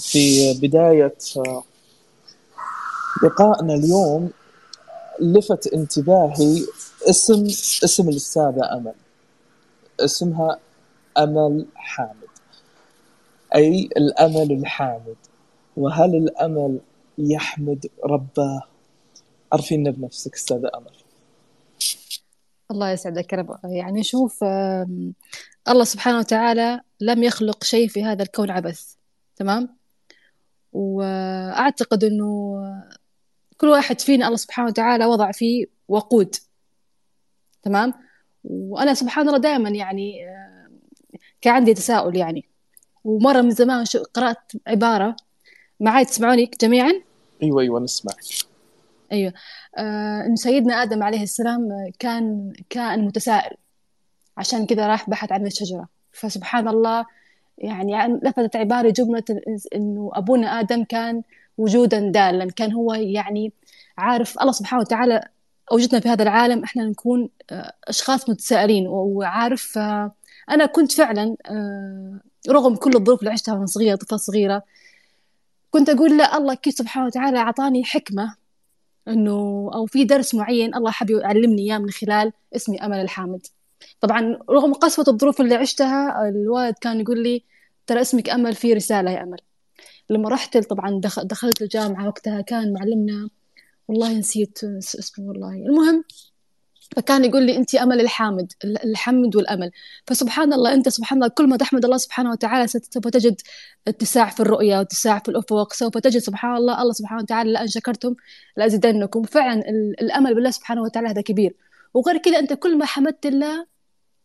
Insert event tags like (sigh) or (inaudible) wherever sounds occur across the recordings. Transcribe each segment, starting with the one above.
في بداية لقائنا اليوم لفت انتباهي اسم اسم الأستاذة أمل. اسمها أمل حامد. أي الأمل الحامد. وهل الأمل يحمد رباه عرفينا بنفسك أستاذة أمل. الله يسعدك رب. يعني شوف الله سبحانه وتعالى لم يخلق شيء في هذا الكون عبث. تمام؟ وأعتقد أنه كل واحد فينا الله سبحانه وتعالى وضع فيه وقود. تمام؟ وأنا سبحان الله دائما يعني كان عندي تساؤل يعني. ومرة من زمان قرأت عبارة معاي تسمعوني جميعا؟ أيوه أيوه نسمع. أيوه. آه إن سيدنا آدم عليه السلام كان كائن متسائل عشان كذا راح بحث عن الشجرة. فسبحان الله يعني لفتت عبارة جملة إنه أبونا آدم كان وجودا دالا كان هو يعني عارف الله سبحانه وتعالى أوجدنا في هذا العالم إحنا نكون أشخاص متسائلين وعارف أنا كنت فعلا رغم كل الظروف اللي عشتها وأنا صغيرة طفلة صغيرة كنت أقول لا الله كيف سبحانه وتعالى أعطاني حكمة إنه أو في درس معين الله حب يعلمني إياه من خلال اسمي أمل الحامد. طبعا رغم قسوة الظروف اللي عشتها الوالد كان يقول لي ترى اسمك أمل في رسالة يا أمل. لما رحت طبعا دخلت الجامعة وقتها كان معلمنا والله نسيت اسمه والله. المهم فكان يقول لي أنت أمل الحامد الحمد والأمل. فسبحان الله أنت سبحان الله كل ما تحمد الله سبحانه وتعالى سوف تجد اتساع في الرؤية واتساع في الأفق سوف تجد سبحان الله الله سبحانه وتعالى لأن شكرتم لأزيدنكم. فعلا الأمل بالله سبحانه وتعالى هذا كبير. وغير كذا أنت كل ما حمدت الله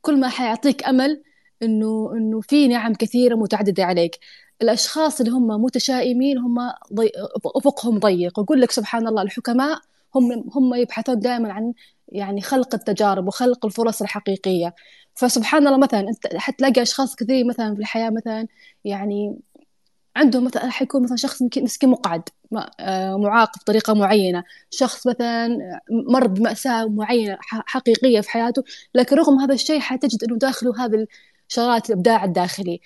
كل ما حيعطيك أمل إنه إنه في نعم كثيرة متعددة عليك. الأشخاص اللي هم متشائمين هم ضي... أفقهم ضيق. ويقول لك سبحان الله الحكماء هم هم يبحثون دائما عن يعني خلق التجارب وخلق الفرص الحقيقية. فسبحان الله مثلا أنت حتلاقي أشخاص كثير مثلا في الحياة مثلا يعني عندهم مثلا حيكون مثلا شخص مسكين مقعد معاق بطريقة معينة شخص مثلا مر بمأساة معينة حقيقية في حياته لكن رغم هذا الشيء حتجد أنه داخله هذه شغلات الإبداع الداخلي.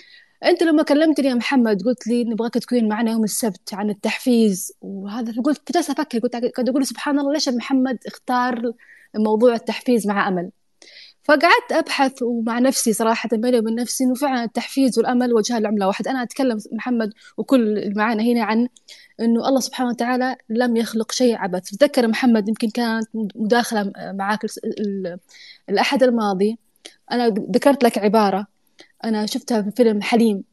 أنت لما كلمتني يا محمد قلت لي نبغاك تكون معنا يوم السبت عن التحفيز وهذا فقلت جالسة أفكر قلت قاعد أقول سبحان الله ليش محمد اختار موضوع التحفيز مع أمل؟ فقعدت أبحث ومع نفسي صراحة بيني وبين نفسي إنه فعلا التحفيز والأمل وجهها العملة واحد. أنا أتكلم محمد وكل اللي معانا هنا عن إنه الله سبحانه وتعالى لم يخلق شيء عبث. تذكر محمد يمكن كانت مداخلة معاك الأحد الماضي. أنا ذكرت لك عبارة أنا شفتها في فيلم حليم.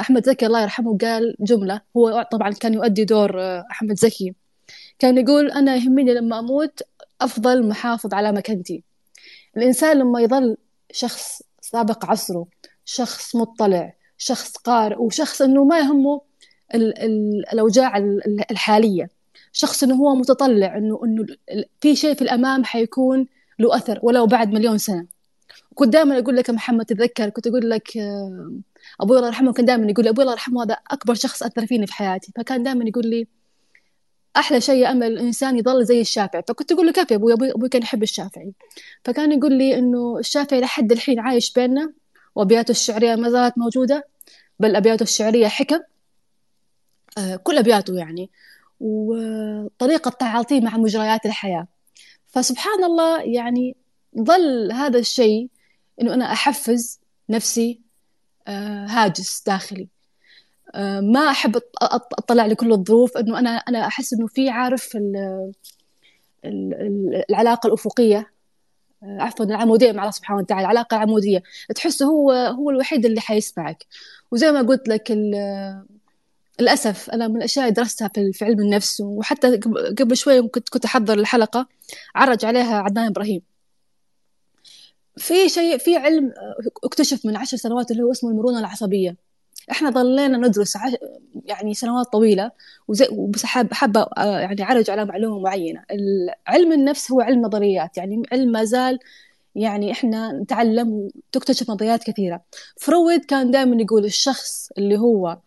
أحمد زكي الله يرحمه قال جملة. هو طبعا كان يؤدي دور أحمد زكي. كان يقول أنا يهمني لما أموت أفضل محافظ على مكانتي. الإنسان لما يظل شخص سابق عصره شخص مطلع شخص قارئ وشخص أنه ما يهمه ال ال الأوجاع الحالية شخص أنه هو متطلع أنه, إنه في شيء في الأمام حيكون له أثر ولو بعد مليون سنة. كنت دائما أقول لك محمد تتذكر؟ كنت أقول لك أبوي الله يرحمه كان دائما يقول لي أبوي الله يرحمه هذا أكبر شخص أثر فيني في حياتي. فكان دائما يقول لي أحلى شيء امل الإنسان يظل زي الشافعي. فكنت أقول له كيف يا أبوي أبوي كان يحب الشافعي. فكان يقول لي إنه الشافعي لحد الحين عايش بيننا وأبياته الشعرية ما زالت موجودة بل أبياته الشعرية حكم آه كل أبياته يعني وطريقة تعاطيه مع مجريات الحياة. فسبحان الله يعني ظل هذا الشيء إنه أنا أحفز نفسي آه هاجس داخلي. ما أحب أطلع لكل الظروف إنه أنا أنا أحس إنه في عارف العلاقة الأفقية. آه، عفوا العمودية مع الله سبحانه وتعالى العلاقة العمودية. تحسه هو هو الوحيد اللي حيسمعك. وزي ما قلت لك للأسف أنا من الأشياء اللي درستها في علم النفس وحتى قبل شوي كنت كنت أحضر الحلقة عرج عليها عدنان إبراهيم. في شيء في علم اكتشف من عشر سنوات اللي هو اسمه المرونة العصبية. إحنا ظلينا ندرس يعني سنوات طويلة وزي وبس حابة آه، يعني أعرج على معلومة معينة. علم النفس هو علم نظريات يعني علم ما زال يعني إحنا نتعلم وتكتشف نظريات كثيرة. فرويد كان دائما يقول الشخص اللي هو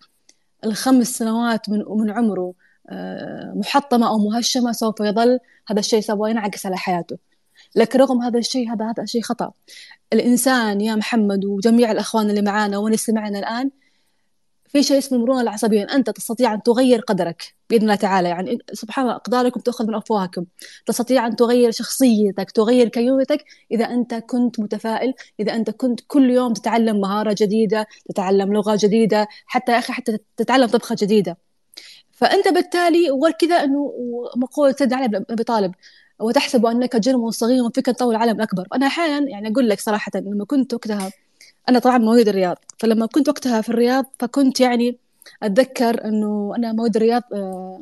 الخمس سنوات من من عمره آه، محطمة أو مهشمة سوف يظل هذا الشيء سوف ينعكس على حياته. لكن رغم هذا الشيء هذا هذا شيء خطأ. الإنسان يا محمد وجميع الأخوان اللي معانا واللي سمعنا الآن في شيء اسمه المرونة العصبية أنت تستطيع أن تغير قدرك بإذن الله تعالى. يعني سبحان الله أقداركم تأخذ من أفواهكم. تستطيع أن تغير شخصيتك تغير كيوتك إذا أنت كنت متفائل إذا أنت كنت كل يوم تتعلم مهارة جديدة تتعلم لغة جديدة حتى يا أخي حتى تتعلم طبخة جديدة. فأنت بالتالي وكذا أنه مقولة سيدنا علي أبي طالب وتحسب أنك جرم صغير وفيك تطور العالم الأكبر. أنا أحيانا يعني أقول لك صراحة لما كنت وقتها أنا طبعا مواليد الرياض. فلما كنت وقتها في الرياض فكنت يعني أتذكر إنه أنا مواليد الرياض آه،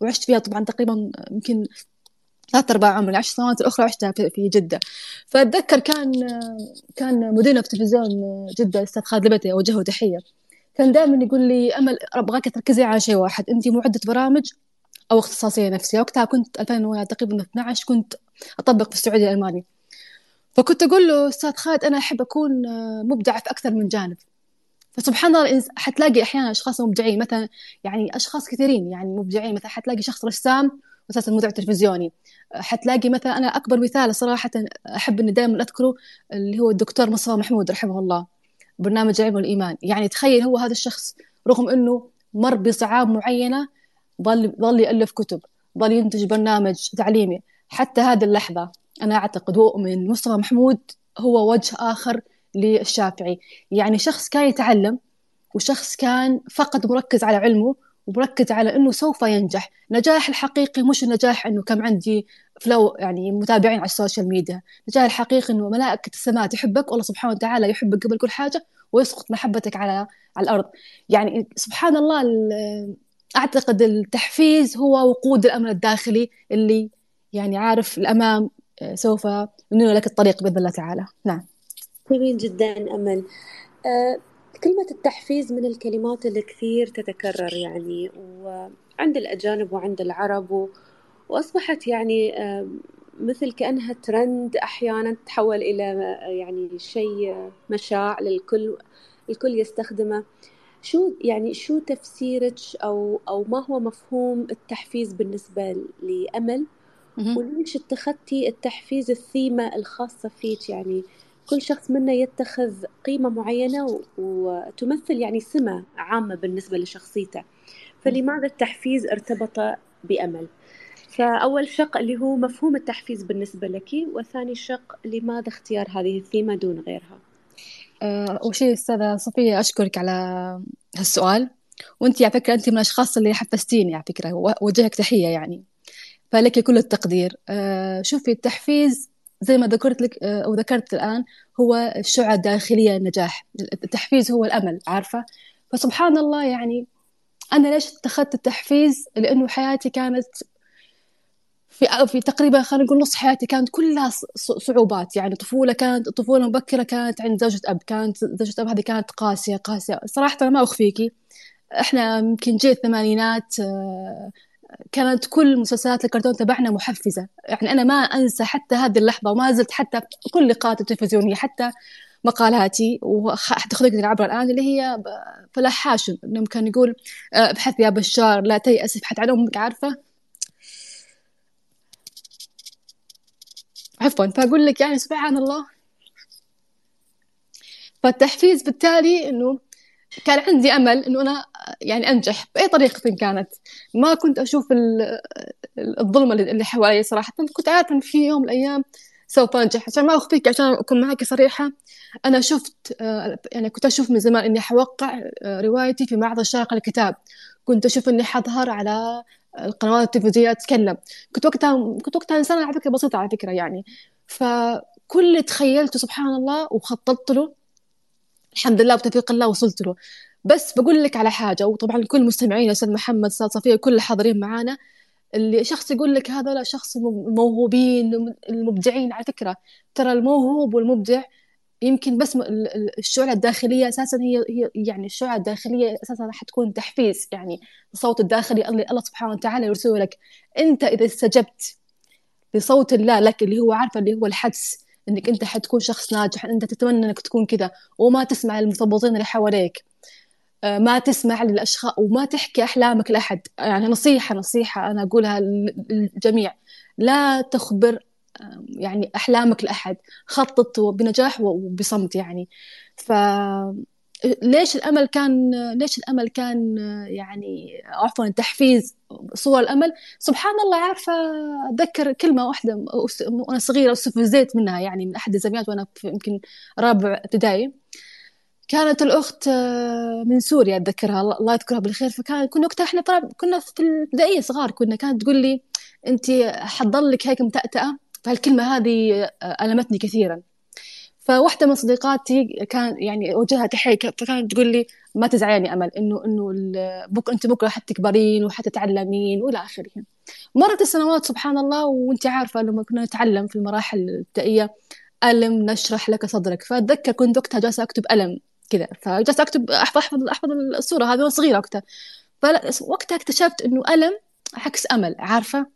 وعشت فيها طبعا تقريبا يمكن ثلاث أرباع عمري العشر سنوات الأخرى عشتها في جدة. فأتذكر كان كان مديرنا في تلفزيون جدة الأستاذ خالد لبتي أوجهه تحية كان دائما يقول لي أمل أبغاك تركزي على شيء واحد أنت معدة برامج أو اختصاصية نفسية. وقتها كنت 2000 تقريبا 12 كنت أطبق في السعودية الألماني فكنت أقول له أستاذ خالد أنا أحب أكون آه، مبدعة في أكثر من جانب. فسبحان الله حتلاقي أحيانا أشخاص مبدعين مثلا يعني أشخاص كثيرين يعني مبدعين. مثلا حتلاقي شخص رسام أساسا مذيع تلفزيوني حتلاقي مثلا أنا أكبر مثال صراحة أحب إني دائما أذكره اللي هو الدكتور مصطفى محمود رحمه الله برنامج العلم والإيمان يعني تخيل هو هذا الشخص رغم إنه مر بصعاب معينة ظل ظل يألف كتب ظل ينتج برنامج تعليمي. حتى هذه اللحظة أنا أعتقد وأؤمن مصطفى محمود هو وجه آخر للشافعي. يعني شخص كان يتعلم وشخص كان فقط مركز على علمه ومركز على إنه سوف ينجح. نجاح الحقيقي مش النجاح إنه كم عندي follow يعني متابعين على ال social media. النجاح الحقيقي إنه ملائكة السماء تحبك والله سبحانه وتعالى يحبك قبل كل حاجة ويسقط محبتك على على الأرض. يعني سبحان الله أعتقد التحفيز هو وقود الأمن الداخلي اللي يعني عارف الأمام آه، سوف ينير لك الطريق بإذن الله تعالى. نعم. جميل جدا أمل. أه كلمة التحفيز من الكلمات اللي كثير تتكرر يعني وعند الأجانب وعند العرب و... وأصبحت يعني أه مثل كأنها ترند أحيانا تحول إلى آه، يعني شيء مشاع للكل الكل يستخدمه. شو يعني شو تفسيرك أو أو ما هو مفهوم التحفيز بالنسبة لأمل وليش اتخذتي التحفيز الثيمة الخاصة فيك؟ يعني كل شخص منا يتخذ قيمة معينة وتمثل يعني سمة عامة بالنسبة لشخصيته. فلماذا التحفيز ارتبط بأمل؟ فأول شق اللي هو مفهوم التحفيز بالنسبة لك وثاني شق لماذا اختيار هذه الثيمة دون غيرها؟ آه، أول شيء أستاذة صفية أشكرك على هالسؤال. وأنت على فكرة أنت من الأشخاص اللي حفزتيني على فكرة وجهك تحية يعني. فلك كل التقدير. آه، شوفي التحفيز زي ما ذكرت لك آه، أو ذكرت الآن هو الشعة الداخلية النجاح. التحفيز هو الأمل عارفة؟ فسبحان الله يعني أنا ليش اتخذت التحفيز؟ لأنه حياتي كانت في في تقريبا خلينا نقول نص حياتي كانت كلها صعوبات. يعني طفولة كانت طفولة مبكرة كانت عند زوجة أب كانت زوجة أب هذه كانت قاسية قاسية. صراحة أنا ما أخفيكي إحنا يمكن جيل الثمانينات آه، كانت كل مسلسلات الكرتون تبعنا محفزة. يعني أنا ما أنسى حتى هذه اللحظة وما زلت حتى كل لقاءات التلفزيونية حتى مقالاتي وتخرجني عبر الآن اللي هي فلاح هاشم. إنه كان يقول آه، ابحث يا بشار لا تيأس ابحث عن أمك عارفة. عفوا فأقول لك يعني سبحان الله. فالتحفيز بالتالي إنه كان عندي أمل إنه أنا يعني أنجح بأي طريقة كانت. ما كنت أشوف الظلم اللي حوالي صراحة. كنت عارفه ان في يوم من الأيام سوف أنجح. عشان ما أخفيك عشان أكون معك صريحة أنا شفت يعني كنت أشوف من زمان إني حوقع روايتي في معرض الشارقة للكتاب كنت أشوف إني حظهر على القنوات التلفزيونية أتكلم. كنت وقتها كنت وقتها إنسانة على فكرة بسيطة على فكرة يعني. فكل اللي تخيلته سبحان الله وخططت له الحمد لله بتوفيق الله وصلت له. بس بقول لك على حاجة وطبعا كل مستمعين أستاذ محمد أستاذ صفية كل الحاضرين معانا اللي شخص يقول لك هذا لا شخص الموهوبين المبدعين. على فكرة ترى الموهوب والمبدع يمكن بس الشعلة الداخلية أساسا هي هي يعني الشعلة الداخلية أساسا راح تكون تحفيز. يعني الصوت الداخلي اللي الله سبحانه وتعالى يرسله لك. أنت إذا استجبت لصوت الله لك اللي هو عارفة اللي هو الحدس إنك أنت حتكون شخص ناجح أنت تتمنى إنك تكون كذا وما تسمع المثبطين اللي حواليك. آه، ما تسمع للأشخاص وما تحكي أحلامك لأحد. يعني نصيحة نصيحة أنا أقولها للجميع. لا تخبر يعني أحلامك لأحد. خطط بنجاح وبصمت يعني. ف ليش الأمل كان ليش الأمل كان يعني عفوا تحفيز صور الأمل؟ سبحان الله عارفة أتذكر كلمة واحدة وأنا صغيرة استفزيت منها يعني من أحد الزميلات وأنا يمكن رابع ابتدائي. كانت الأخت من سوريا أتذكرها الله يذكرها بالخير. فكان كنا وقتها إحنا كنا في الابتدائيه صغار كنا كانت تقول لي انت حتضلك هيك متأتأة؟ فالكلمة هذه ألمتني كثيرا. فواحدة من صديقاتي كان يعني وجهها تحية فكانت تقول لي ما تزعلي أمل إنه إنه بك أنت بكرة حتكبرين وحتتعلمين وإلى آخره. مرت السنوات سبحان الله وأنت عارفة لما كنا نتعلم في المراحل الابتدائية ألم نشرح لك صدرك. فأتذكر كنت وقتها جالسة أكتب ألم كذا. فجالسة أكتب أحفظ أحفظ أحفظ الصورة هذه وأنا صغيرة وقتها. فوقتها اكتشفت إنه ألم عكس أمل عارفة؟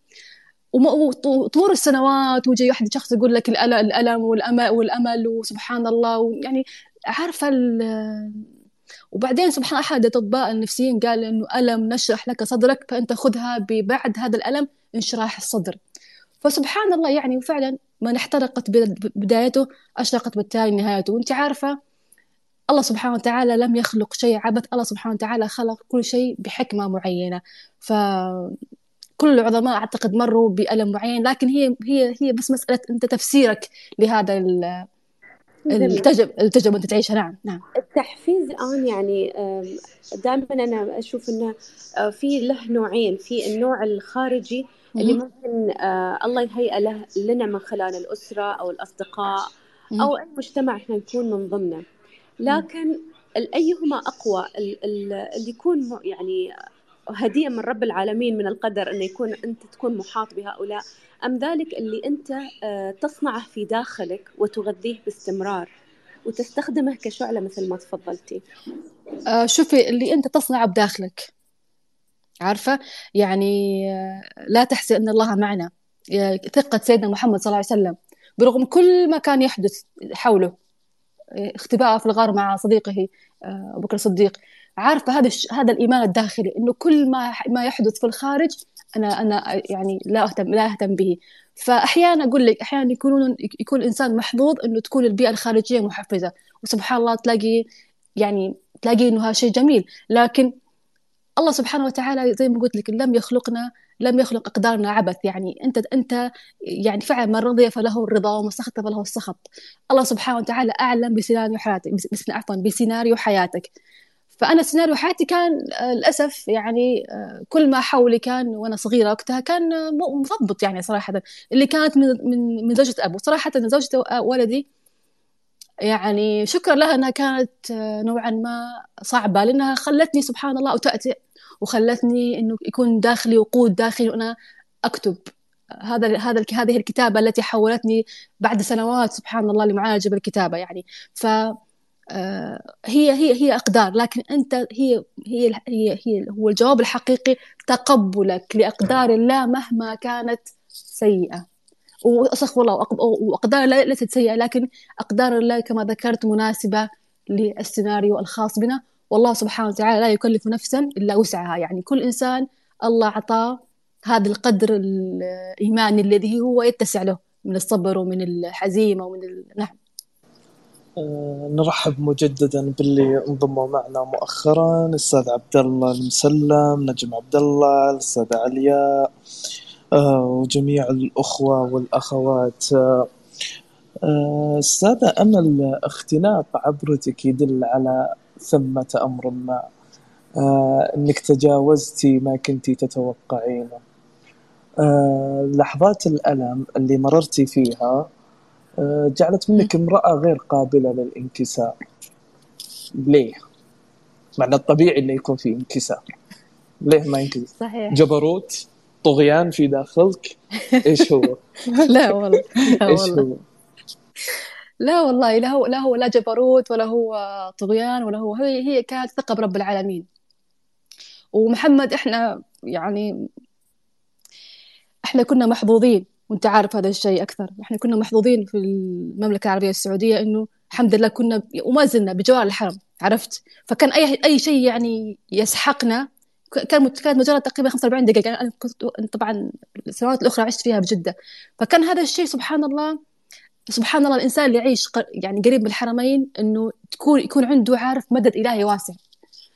وطول السنوات وجي واحد شخص يقول لك الألم والأمل والأمل وسبحان الله يعني عارفة وبعدين سبحان أحد الأطباء النفسيين قال إنه ألم نشرح لك صدرك فأنت خذها ببعد هذا الألم انشراح الصدر. فسبحان الله يعني وفعلا من احترقت بدايته أشرقت بالتالي نهايته. وأنت عارفة الله سبحانه وتعالى لم يخلق شيء عبث. الله سبحانه وتعالى خلق كل شيء بحكمة معينة. ف كل العظماء أعتقد مروا بألم معين لكن هي هي هي بس مسألة أنت تفسيرك لهذا التجربة التجربة أنت تعيشها. نعم نعم. التحفيز الآن يعني دائما أنا أشوف إنه آه، في له نوعين. في النوع الخارجي اللي ممكن آه، الله يهيئ له لنا من خلال الأسرة أو الأصدقاء أو أي مجتمع إحنا نكون من ضمنه. لكن أيهما أقوى؟ اللي يكون يعني هدية من رب العالمين من القدر أن يكون أنت تكون محاط بهؤلاء. أم ذلك اللي أنت آه، تصنعه في داخلك وتغذيه باستمرار وتستخدمه كشعلة مثل ما تفضلتي؟ آه شوفي اللي أنت تصنعه بداخلك عارفة؟ يعني آه، لا تحسي أن الله معنا. ثقة سيدنا محمد صلى الله عليه وسلم. برغم كل ما كان يحدث حوله اختباءه في الغار مع صديقه أبو بكر الصديق عارفة هذا هذا الإيمان الداخلي إنه كل ما ما يحدث في الخارج أنا أنا يعني لا أهتم لا أهتم به. فأحيانا أقول لك أحيانا يكون يكون الانسان محظوظ إنه تكون البيئة الخارجية محفزة. وسبحان الله تلاقي يعني تلاقي إنه هذا شيء جميل. لكن الله سبحانه وتعالى زي ما قلت لك لم يخلقنا لم يخلق أقدارنا عبث. يعني أنت أنت يعني فعلا من رضي فله الرضا ومن سخط فله السخط. الله سبحانه وتعالى أعلم بسيناريو حياتك عفوا بسيناريو حياتك. فأنا سيناريو حياتي كان آه، للأسف يعني آه، كل ما حولي كان وأنا صغيرة وقتها كان مثبط يعني صراحة. اللي كانت من من من زوجة أبو. صراحة زوجة ولدي يعني شكرا لها أنها كانت آه، نوعا ما صعبة لأنها خلتني سبحان الله أتأتئ وخلتني إنه يكون داخلي وقود داخلي وأنا أكتب. هذا هذا هذه الكتابة التي حولتني بعد سنوات سبحان الله لمعالجة بالكتابة يعني. ف آه، هي هي هي أقدار لكن أنت هي هي هي هي هو الجواب الحقيقي تقبلك لأقدار الله مهما كانت سيئة. واستغفر الله وأقدار الله ليست سيئة لكن أقدار الله كما ذكرت مناسبة للسيناريو الخاص بنا. والله سبحانه وتعالى لا يكلف نفسا إلا وسعها. يعني كل إنسان الله اعطاه هذا القدر الايماني الذي هو يتسع له من الصبر ومن الحزيمة ومن ال... نعم. آه، نرحب مجددا باللي انضموا معنا مؤخرا الأستاذ عبد الله المسلم نجم عبد الله الأستاذة علياء آه، وجميع الأخوة والأخوات. آه، آه، أستاذة أمل اختناق عبرتك يدل على ثمة أمر ما آه، أنك تجاوزتي ما كنتي تتوقعينه. آه، لحظات الألم اللي مررتي فيها جعلت منك امرأة غير قابلة للانكسار ليه؟ معنى الطبيعي إنه يكون في انكسار ليه ما ينكسر؟ صحيح جبروت طغيان في داخلك إيش هو؟ (laughs) لا والله لا إيش والله هو؟ لا والله لا هو لا هو لا جبروت ولا هو طغيان ولا هو هي هي كانت ثقة برب العالمين ومحمد إحنا يعني إحنا كنا محظوظين وانت عارف هذا الشيء أكثر. إحنا كنا محظوظين في المملكة العربية السعودية إنه الحمد لله كنا وما زلنا بجوار الحرم عرفت؟ فكان أي أي شيء يعني يسحقنا كان كانت مجرد تقريبا 45 دقيقة. يعني أنا كنت طبعا السنوات الأخرى عشت فيها بجدة. فكان هذا الشيء سبحان الله سبحان الله الإنسان اللي يعيش يعني قريب من الحرمين إنه تكون يكون عنده عارف مدد إلهي واسع.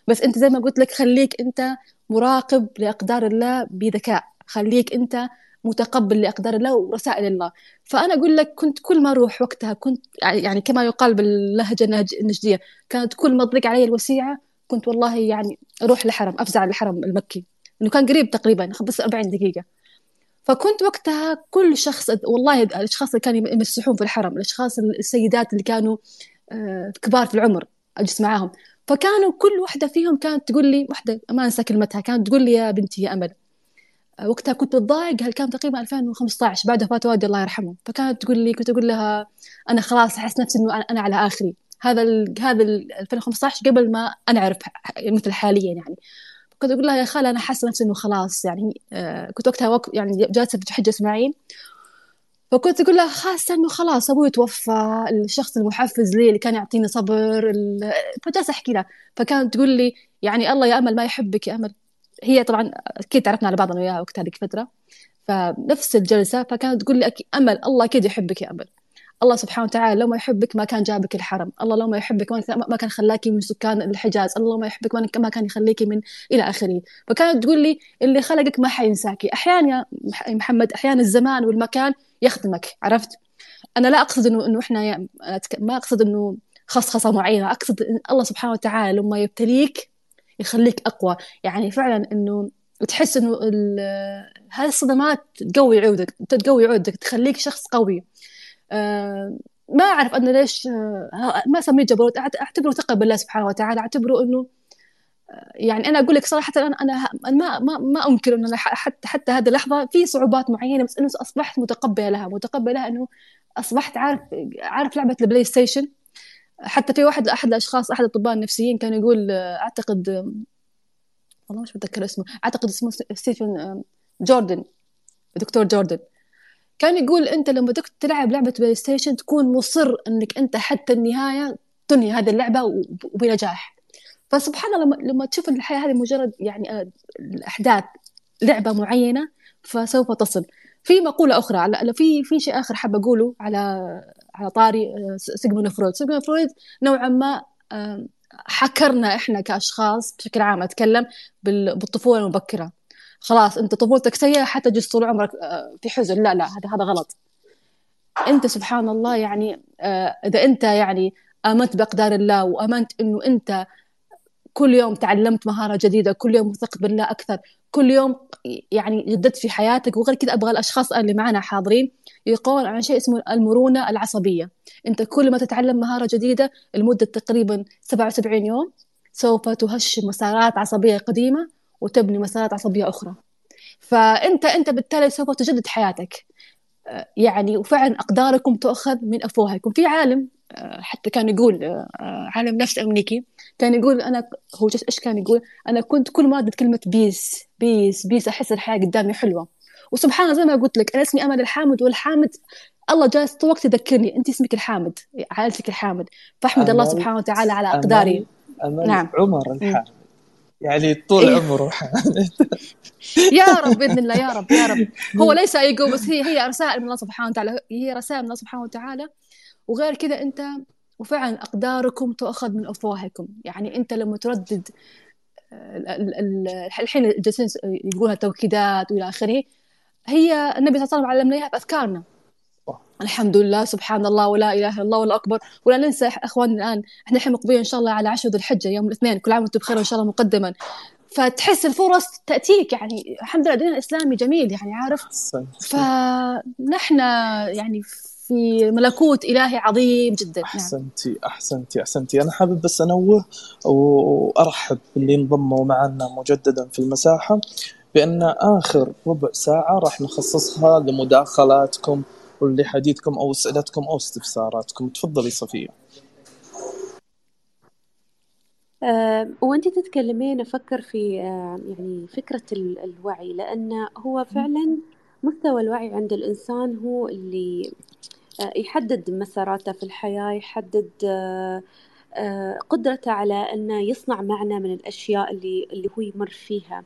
بس أنت زي ما قلت لك خليك أنت مراقب لأقدار الله بذكاء. خليك أنت متقبل لأقدار الله ورسائل الله. فأنا أقول لك كنت كل ما أروح وقتها كنت يعني كما يقال باللهجة النجدية كانت كل ما تضيق علي الوسيعة كنت والله يعني أروح الحرم أفزع الحرم المكي. إنه كان قريب تقريبا بس 40 دقيقة. فكنت وقتها كل شخص والله الأشخاص اللي كانوا يمسحون في الحرم الأشخاص السيدات اللي كانوا آه، كبار في العمر أجلس معاهم. فكانوا كل واحدة فيهم كانت تقول لي واحدة ما أنسى كلمتها كانت تقول لي يا بنتي يا أمل وقتها كنت بتضايق هل كان تقريبا 2015 بعد وفاه والدي الله يرحمه. فكانت تقول لي كنت أقول لها أنا خلاص أحس نفسي إنه أنا على آخري. هذا ال هذا ال 2015 قبل ما أنا أعرف مثل حاليا يعني. كنت أقول لها يا خالة أنا حاسة نفسي إنه خلاص يعني آه كنت وقتها وقت يعني جالسة في حجة إسماعيل. فكنت أقول لها خاصة إنه خلاص أبوي توفى الشخص المحفز لي اللي كان يعطيني صبر فجالسة أحكي لها. فكانت تقول لي يعني الله يا أمل ما يحبك يا أمل. هي طبعا أكيد تعرفنا على بعض أنا وياها وقت هذيك الفترة. فنفس الجلسة فكانت تقول لي أمل الله أكيد يحبك يا أمل. الله سبحانه وتعالى لو ما يحبك ما كان جابك الحرم. الله لو ما يحبك ما كان خلاكي من سكان الحجاز. الله ما يحبك ما كان يخليكي من إلى آخره. فكانت تقول لي اللي خلقك ما حينساكي. أحيانا يا محمد أحيانا الزمان والمكان يخدمك عرفت؟ أنا لا أقصد إنه إنه إحنا ما أقصد إنه خصخصة معينة. أقصد إن الله سبحانه وتعالى لما يبتليك يخليك أقوى. يعني فعلا إنه تحس إنه هذه الصدمات تقوي عودك تقوي عودك تخليك شخص قوي. آه، ما أعرف أنا ليش آه، ما أسميه جبروت. أعتبره ثقة بالله سبحانه وتعالى. أعتبره إنه آه، يعني أنا أقول لك صراحة أنا أنا ما ما ما أنكر إنه حتى حتى هذه اللحظة في صعوبات معينة بس إنه أصبحت متقبلة لها. متقبلة لها إنه أصبحت عارف عارف لعبة ال PlayStation؟ حتى في واحد أحد الأشخاص أحد الأطباء النفسيين كان يقول أعتقد والله مش متذكر اسمه أعتقد اسمه ستيفن جوردن دكتور جوردن. كان يقول أنت لما تلعب لعبة PlayStation تكون مصر إنك أنت حتى النهاية تنهي هذه اللعبة وبنجاح. فسبحان الله لما, تشوف الحياة هذه مجرد يعني آه، الأحداث لعبة معينة فسوف تصل. في مقولة أخرى على في في شيء آخر حاب أقوله على على طاري آه، سيجموند فرويد. سيجموند فرويد نوعا ما آه، حكرنا إحنا كأشخاص بشكل عام أتكلم بالطفولة المبكرة. خلاص أنت طفولتك سيئة حتى تجلس طول عمرك آه، في حزن. لا لا هذا هذا غلط. أنت سبحان الله يعني إذا أنت يعني آمنت بأقدار الله وآمنت إنه أنت كل يوم تعلمت مهارة جديدة كل يوم وثقت بالله أكثر كل يوم يعني جددت في حياتك وغير كذا أبغى الأشخاص اللي معنا حاضرين يقول عن شيء اسمه المرونة العصبية. أنت كل ما تتعلم مهارة جديدة لمدة تقريبا 77 يوم سوف تهشم مسارات عصبية قديمة وتبني مسارات عصبية أخرى. فأنت أنت بالتالي سوف تجدد حياتك. يعني وفعلا أقداركم تؤخذ من أفواهكم. في عالم حتى كان يقول آه، عالم نفس أمريكي كان يقول أنا هو إيش كان يقول؟ أنا كنت كل ما أردد كلمة peace peace peace أحس الحياة قدامي حلوة. وسبحان الله زي ما قلت لك أنا اسمي أمل الحامد والحامد الله جالس طول الوقت يذكرني أنت اسمك الحامد عائلتك الحامد. فأحمد الله سبحانه وتعالى على أقداري. أمل نعم. عمر الحامد. يعني طول إيه؟ عمره (laughs) يا رب بإذن الله يا رب يا رب. هو ليس ايجو بس هي هي رسائل من الله سبحانه وتعالى. هي رسائل من الله سبحانه وتعالى. وغير كذا انت وفعلا أقداركم تؤخذ من أفواهكم. يعني انت لما تردد الحين جالسين يقولها توكيدات وإلى آخره هي النبي صلى الله عليه وسلم علمنا اياها باذكارنا الحمد لله سبحان الله ولا إله إلا الله ولا اكبر ولا ننسى إخواننا الآن إحنا الحين مقبلين إن شاء الله على عشر ذي الحجة يوم الاثنين. كل عام وأنتم بخير وإن شاء الله مقدما. فتحس الفرص تأتيك. يعني الحمد لله ديننا الإسلامي جميل يعني عارف؟ فنحن يعني في ملكوت إلهي عظيم جدا. أحسنتي نعم. أحسنتي أحسنتي أنا حابب بس أنوه وأرحب باللي انضموا معنا مجددا في المساحة بأن آخر ربع ساعة راح نخصصها لمداخلاتكم ولحديثكم أو أسئلتكم أو استفساراتكم. تفضلي صفية. أه وأنت تتكلمين أفكر في أه يعني فكرة الوعي لأن هو فعلا مستوى الوعي عند الإنسان هو اللي يحدد مساراته في الحياة يحدد أه, آه، قدرته على إنه يصنع معنى من الأشياء اللي اللي هو يمر فيها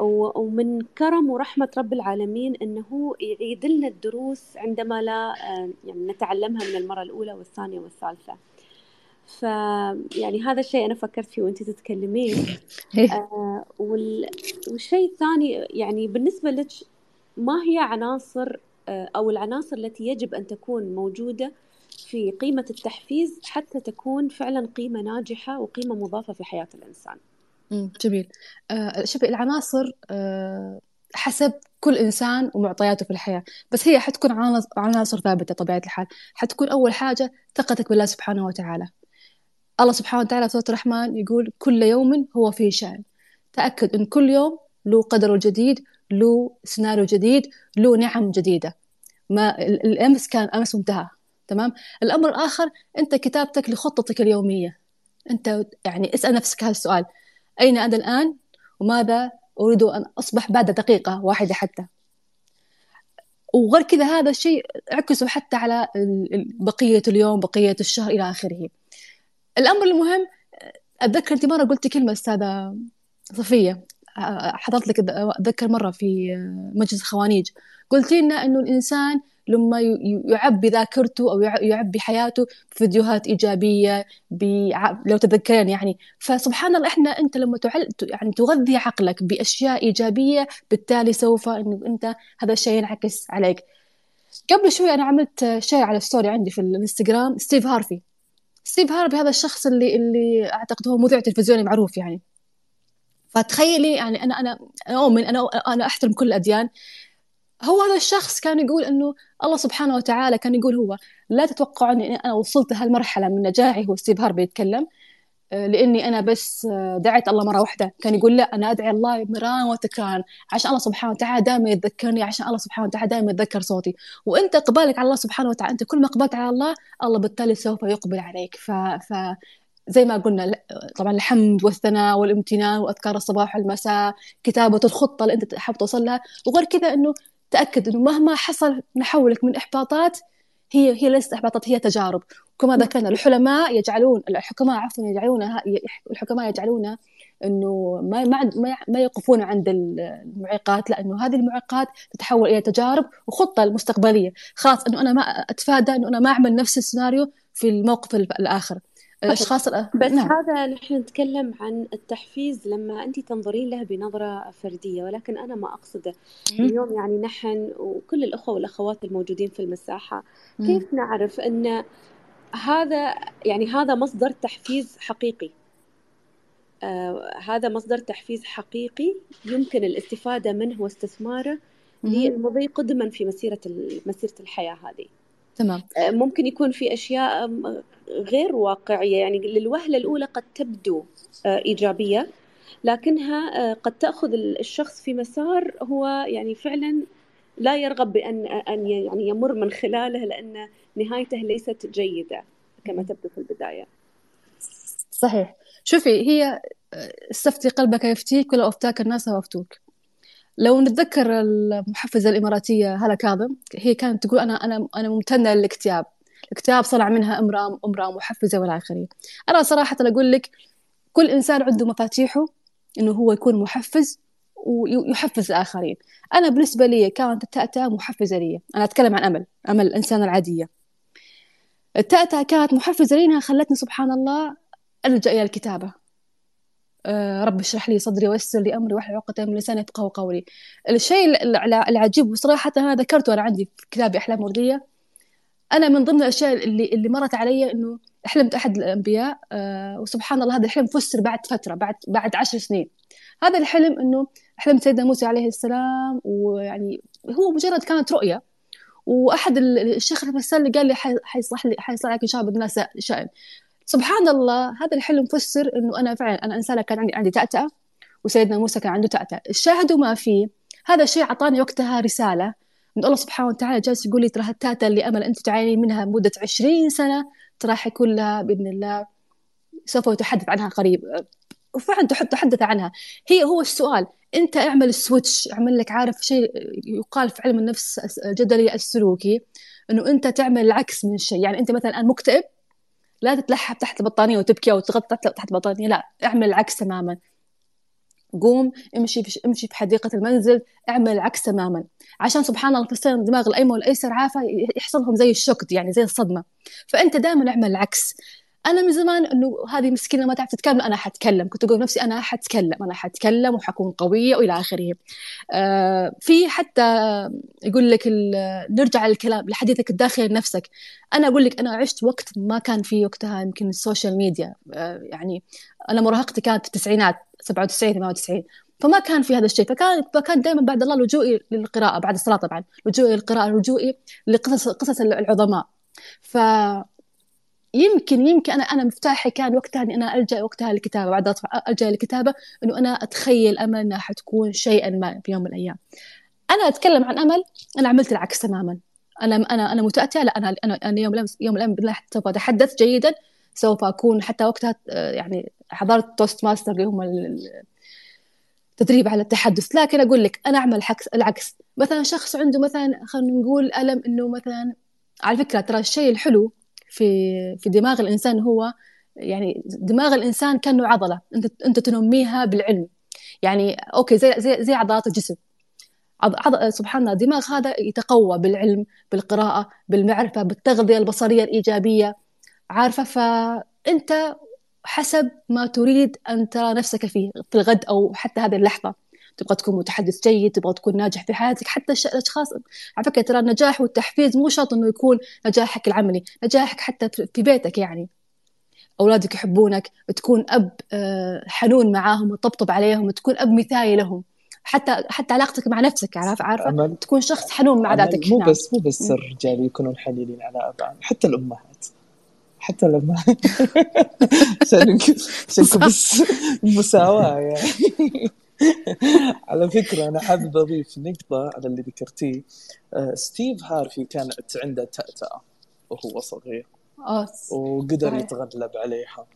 ومن كرم ورحمة رب العالمين أنه يعيد لنا الدروس عندما لا آه، يعني نتعلمها من المرة الأولى والثانية والثالثة ف يعني هذا الشيء أنا فكرت فيه وأنت تتكلمين. (laughs) آه والشيء الثاني يعني بالنسبة لك ما هي عناصر آه أو العناصر التي يجب أن تكون موجودة في قيمة التحفيز حتى تكون فعلا قيمة ناجحة وقيمة مضافة في حياة الإنسان. جميل. آه شوفي العناصر آه حسب كل إنسان ومعطياته في الحياة بس هي حتكون عناصر ثابتة طبيعة الحال. حتكون أول حاجة ثقتك بالله سبحانه وتعالى. الله سبحانه وتعالى في سورة الرحمن يقول كل يوم هو في شأن. تأكد أن كل يوم له قدر جديد له سيناريو جديد له نعم جديدة. ما الأمس كان أمس وانتهى تمام؟ الأمر الآخر أنت كتابتك لخطتك اليومية. أنت يعني اسأل نفسك هذا السؤال. أين أنا الآن؟ وماذا أريد أن أصبح بعد دقيقة واحدة حتى؟ وغير كذا هذا الشيء اعكسه حتى على بقية اليوم بقية الشهر إلى آخره. الأمر المهم أتذكر أنت مرة قلتي كلمة أستاذة صفية. حضرت لك أتذكر مرة في مجلس خوانيج قلتي لنا أنه الإنسان لما يعبي ذاكرته أو يعبي حياته بفيديوهات إيجابية لو تذكرين يعني. فسبحان الله إحنا أنت لما تعل... يعني تغذي عقلك بأشياء إيجابية بالتالي سوف انه أنت هذا الشيء ينعكس عليك. قبل شوي أنا عملت share على ال story عندي في الإنستغرام ستيف هارفي. ستيف هارفي هذا الشخص اللي اللي أعتقد هو مذيع تلفزيوني معروف يعني. فتخيلي يعني أنا أنا أؤمن أنا أنا أحترم كل الأديان. هو هذا الشخص كان يقول إنه الله سبحانه وتعالى كان يقول هو لا تتوقعوا إني أنا وصلت هالمرحلة من نجاحي. هو ستيف هارفي يتكلم آه، لإني أنا بس آه، دعيت الله مرة واحدة. كان يقول لا أنا أدعي الله مرارا وتكرارا عشان الله سبحانه وتعالى دائما يتذكرني عشان الله سبحانه وتعالى دائما يتذكر صوتي. وأنت إقبالك على الله سبحانه وتعالى أنت كل ما إقبلت على الله الله بالتالي سوف يقبل عليك. ف, ف... زي ما قلنا طبعا الحمد والثناء والامتنان وأذكار الصباح والمساء كتابة الخطة اللي أنت حاب توصل لها. وغير كذا إنه تأكد أنه مهما حصل نحولك من إحباطات هي هي ليست إحباطات هي تجارب. كما ذكرنا الحلماء يجعلون الحكماء عفوا يجعلون الحكماء يجعلون إنه ما ما ما يقفون عند المعيقات لأنه هذه المعيقات تتحول إلى تجارب وخطة المستقبلية. خلاص إنه أنا ما أتفادى إنه أنا ما أعمل نفس السيناريو في الموقف الآخر. الاشخاص بس نعم. هذا نحن نتكلم عن التحفيز لما أنت تنظرين له بنظرة فردية ولكن أنا ما أقصده. اليوم يعني نحن وكل الأخوة والأخوات الموجودين في المساحة كيف نعرف إن هذا يعني هذا مصدر تحفيز حقيقي؟ آه هذا مصدر تحفيز حقيقي يمكن الاستفادة منه واستثماره للمضي قدما في مسيرة مسيرة الحياة هذه. تمام آه، ممكن يكون في أشياء غير واقعية يعني للوهلة الأولى قد تبدو آه، إيجابية لكنها آه، قد تأخذ الشخص في مسار هو يعني فعلا لا يرغب بأن أن يعني يمر من خلاله لأن نهايته ليست جيدة كما تبدو في البداية. صحيح، شوفي هي استفتي قلبك يفتيك ولو أفتاك الناس وأفتوك. لو نتذكر المحفزة الإماراتية هلا كاظم هي كانت تقول أنا أنا أنا ممتنة للاكتئاب الاكتئاب صنع منها امرأة امرأة محفزة والى آخره أنا صراحة أقول لك كل إنسان عنده مفاتيحه إنه هو يكون محفز ويحفز الآخرين. أنا بالنسبة لي كانت التأتأة محفزة لي. أنا أتكلم عن أمل أمل الإنسان العادية. التأتأة كانت محفزة لي خلتني سبحان الله ألجأ إلى الكتابة. آه، رب اشرح لي صدري ويسر لي أمري واحلل عقدة من لساني يفقهوا قولي. الشيء العجيب وصراحه أنا ذكرته أنا عندي في كتابي أحلام وردية. أنا من ضمن الأشياء اللي اللي مرت علي إنه حلمت أحد الأنبياء آه وسبحان الله هذا الحلم فسر بعد فترة بعد بعد عشر سنين. هذا الحلم إنه حلم سيدنا موسى عليه السلام ويعني هو مجرد كانت رؤية. وأحد الشيخ المسال قال لي حيصلح لي حيصلح لك إن شاء الله الله شأن. سبحان الله هذا الحلم فسر إنه أنا فعلا أنا إنسانة كان عندي عندي تأتأة وسيدنا موسى كان عنده تأتأة الشاهد ما فيه. هذا الشيء أعطاني وقتها رسالة من الله سبحانه وتعالى جالس يقول لي ترى التأتأة اللي أمل أنت تعاني منها مدة 20 سنة ترى حيكون لها بإذن الله سوف يتحدث عنها قريب. وفعلا تحدث عنها. هي هو السؤال أنت اعمل السويتش اعمل لك عارف شيء يقال في علم النفس الجدلي السلوكي إنه أنت تعمل العكس من الشيء يعني أنت مثلا الآن مكتئب لا تتلحف تحت البطانية وتبكي أو تغطي تحت البطانية لا اعمل العكس تماما. قوم امشي في امشي في حديقه المنزل اعمل العكس تماما. عشان سبحان الله فستان الدماغ الأيمن والأيسر عافى يحصل لهم زي الشوك يعني زي الصدمة. فأنت دائما اعمل العكس. أنا من زمان إنه هذه مسكينة ما تعرف تتكلم أنا حتكلم. كنت أقول نفسي أنا حتكلم أنا حتكلم وحكون قوية وإلى آخره. آه في حتى يقول لك نرجع للكلام لحديثك الداخلي لنفسك. أنا أقول لك أنا عشت وقت ما كان في وقتها يمكن السوشيال ميديا. آه يعني أنا مراهقتي كانت في التسعينات 97 98 فما كان في هذا الشيء. فكان فكان دائما بعد الله لجوئي للقراءة بعد الصلاة طبعا. لجوئي للقراءة لجوئي لقصص قصص العظماء. ف يمكن يمكن أنا أنا مفتاحي كان وقتها إني أنا ألجأ وقتها للكتابة بعد ألجأ للكتابة إنه أنا أتخيل امل انها حتكون شيئا ما في يوم من الأيام. أنا أتكلم عن أمل أنا عملت العكس تماما. أنا أنا أنا متاتئه لا أنا أنا, أنا يوم الأمس يوم الأمس بالله سوف أتحدث جيدا سوف أكون حتى وقتها يعني حضرت Toastmaster اللي هم تدريب على التحدث. لكن أقول لك أنا أعمل العكس. مثلا شخص عنده مثلا خلينا نقول ألم إنه مثلا على فكرة ترى الشيء الحلو في في دماغ الإنسان هو يعني دماغ الإنسان كأنه عضلة أنت أنت تنميها بالعلم. يعني أوكي زي زي زي عضلات الجسم. عض... سبحان الله الدماغ هذا يتقوى بالعلم بالقراءة بالمعرفة بالتغذية البصرية الإيجابية. عارفة؟ فأنت حسب ما تريد أن ترى نفسك فيه في الغد أو حتى هذه اللحظة. تبغى تكون متحدث جيد تبغى تكون ناجح في حياتك حتى الأشخاص على فكرة ترى النجاح والتحفيز مو شرط إنه يكون نجاحك العملي نجاحك حتى في بيتك يعني. أولادك يحبونك تكون أب آه، حنون معاهم وتطبطب عليهم وتكون أب مثالي لهم. حتى حتى علاقتك مع نفسك عارف عارفة؟ أمل. تكون شخص حنون مع ذاتك. مو بس مو بس الرجال يكونون حنينين على ابائهم حتى الأمهات. حتى لما عشان (laughs) (laughs) بس مساواة يعني. (laughs) (laughs) على فكرة أنا حابب أضيف نقطة على اللي ذكرتيه. آه، ستيف هارفي كانت عنده تأتأة وهو صغير وقدر يتغلب عليها.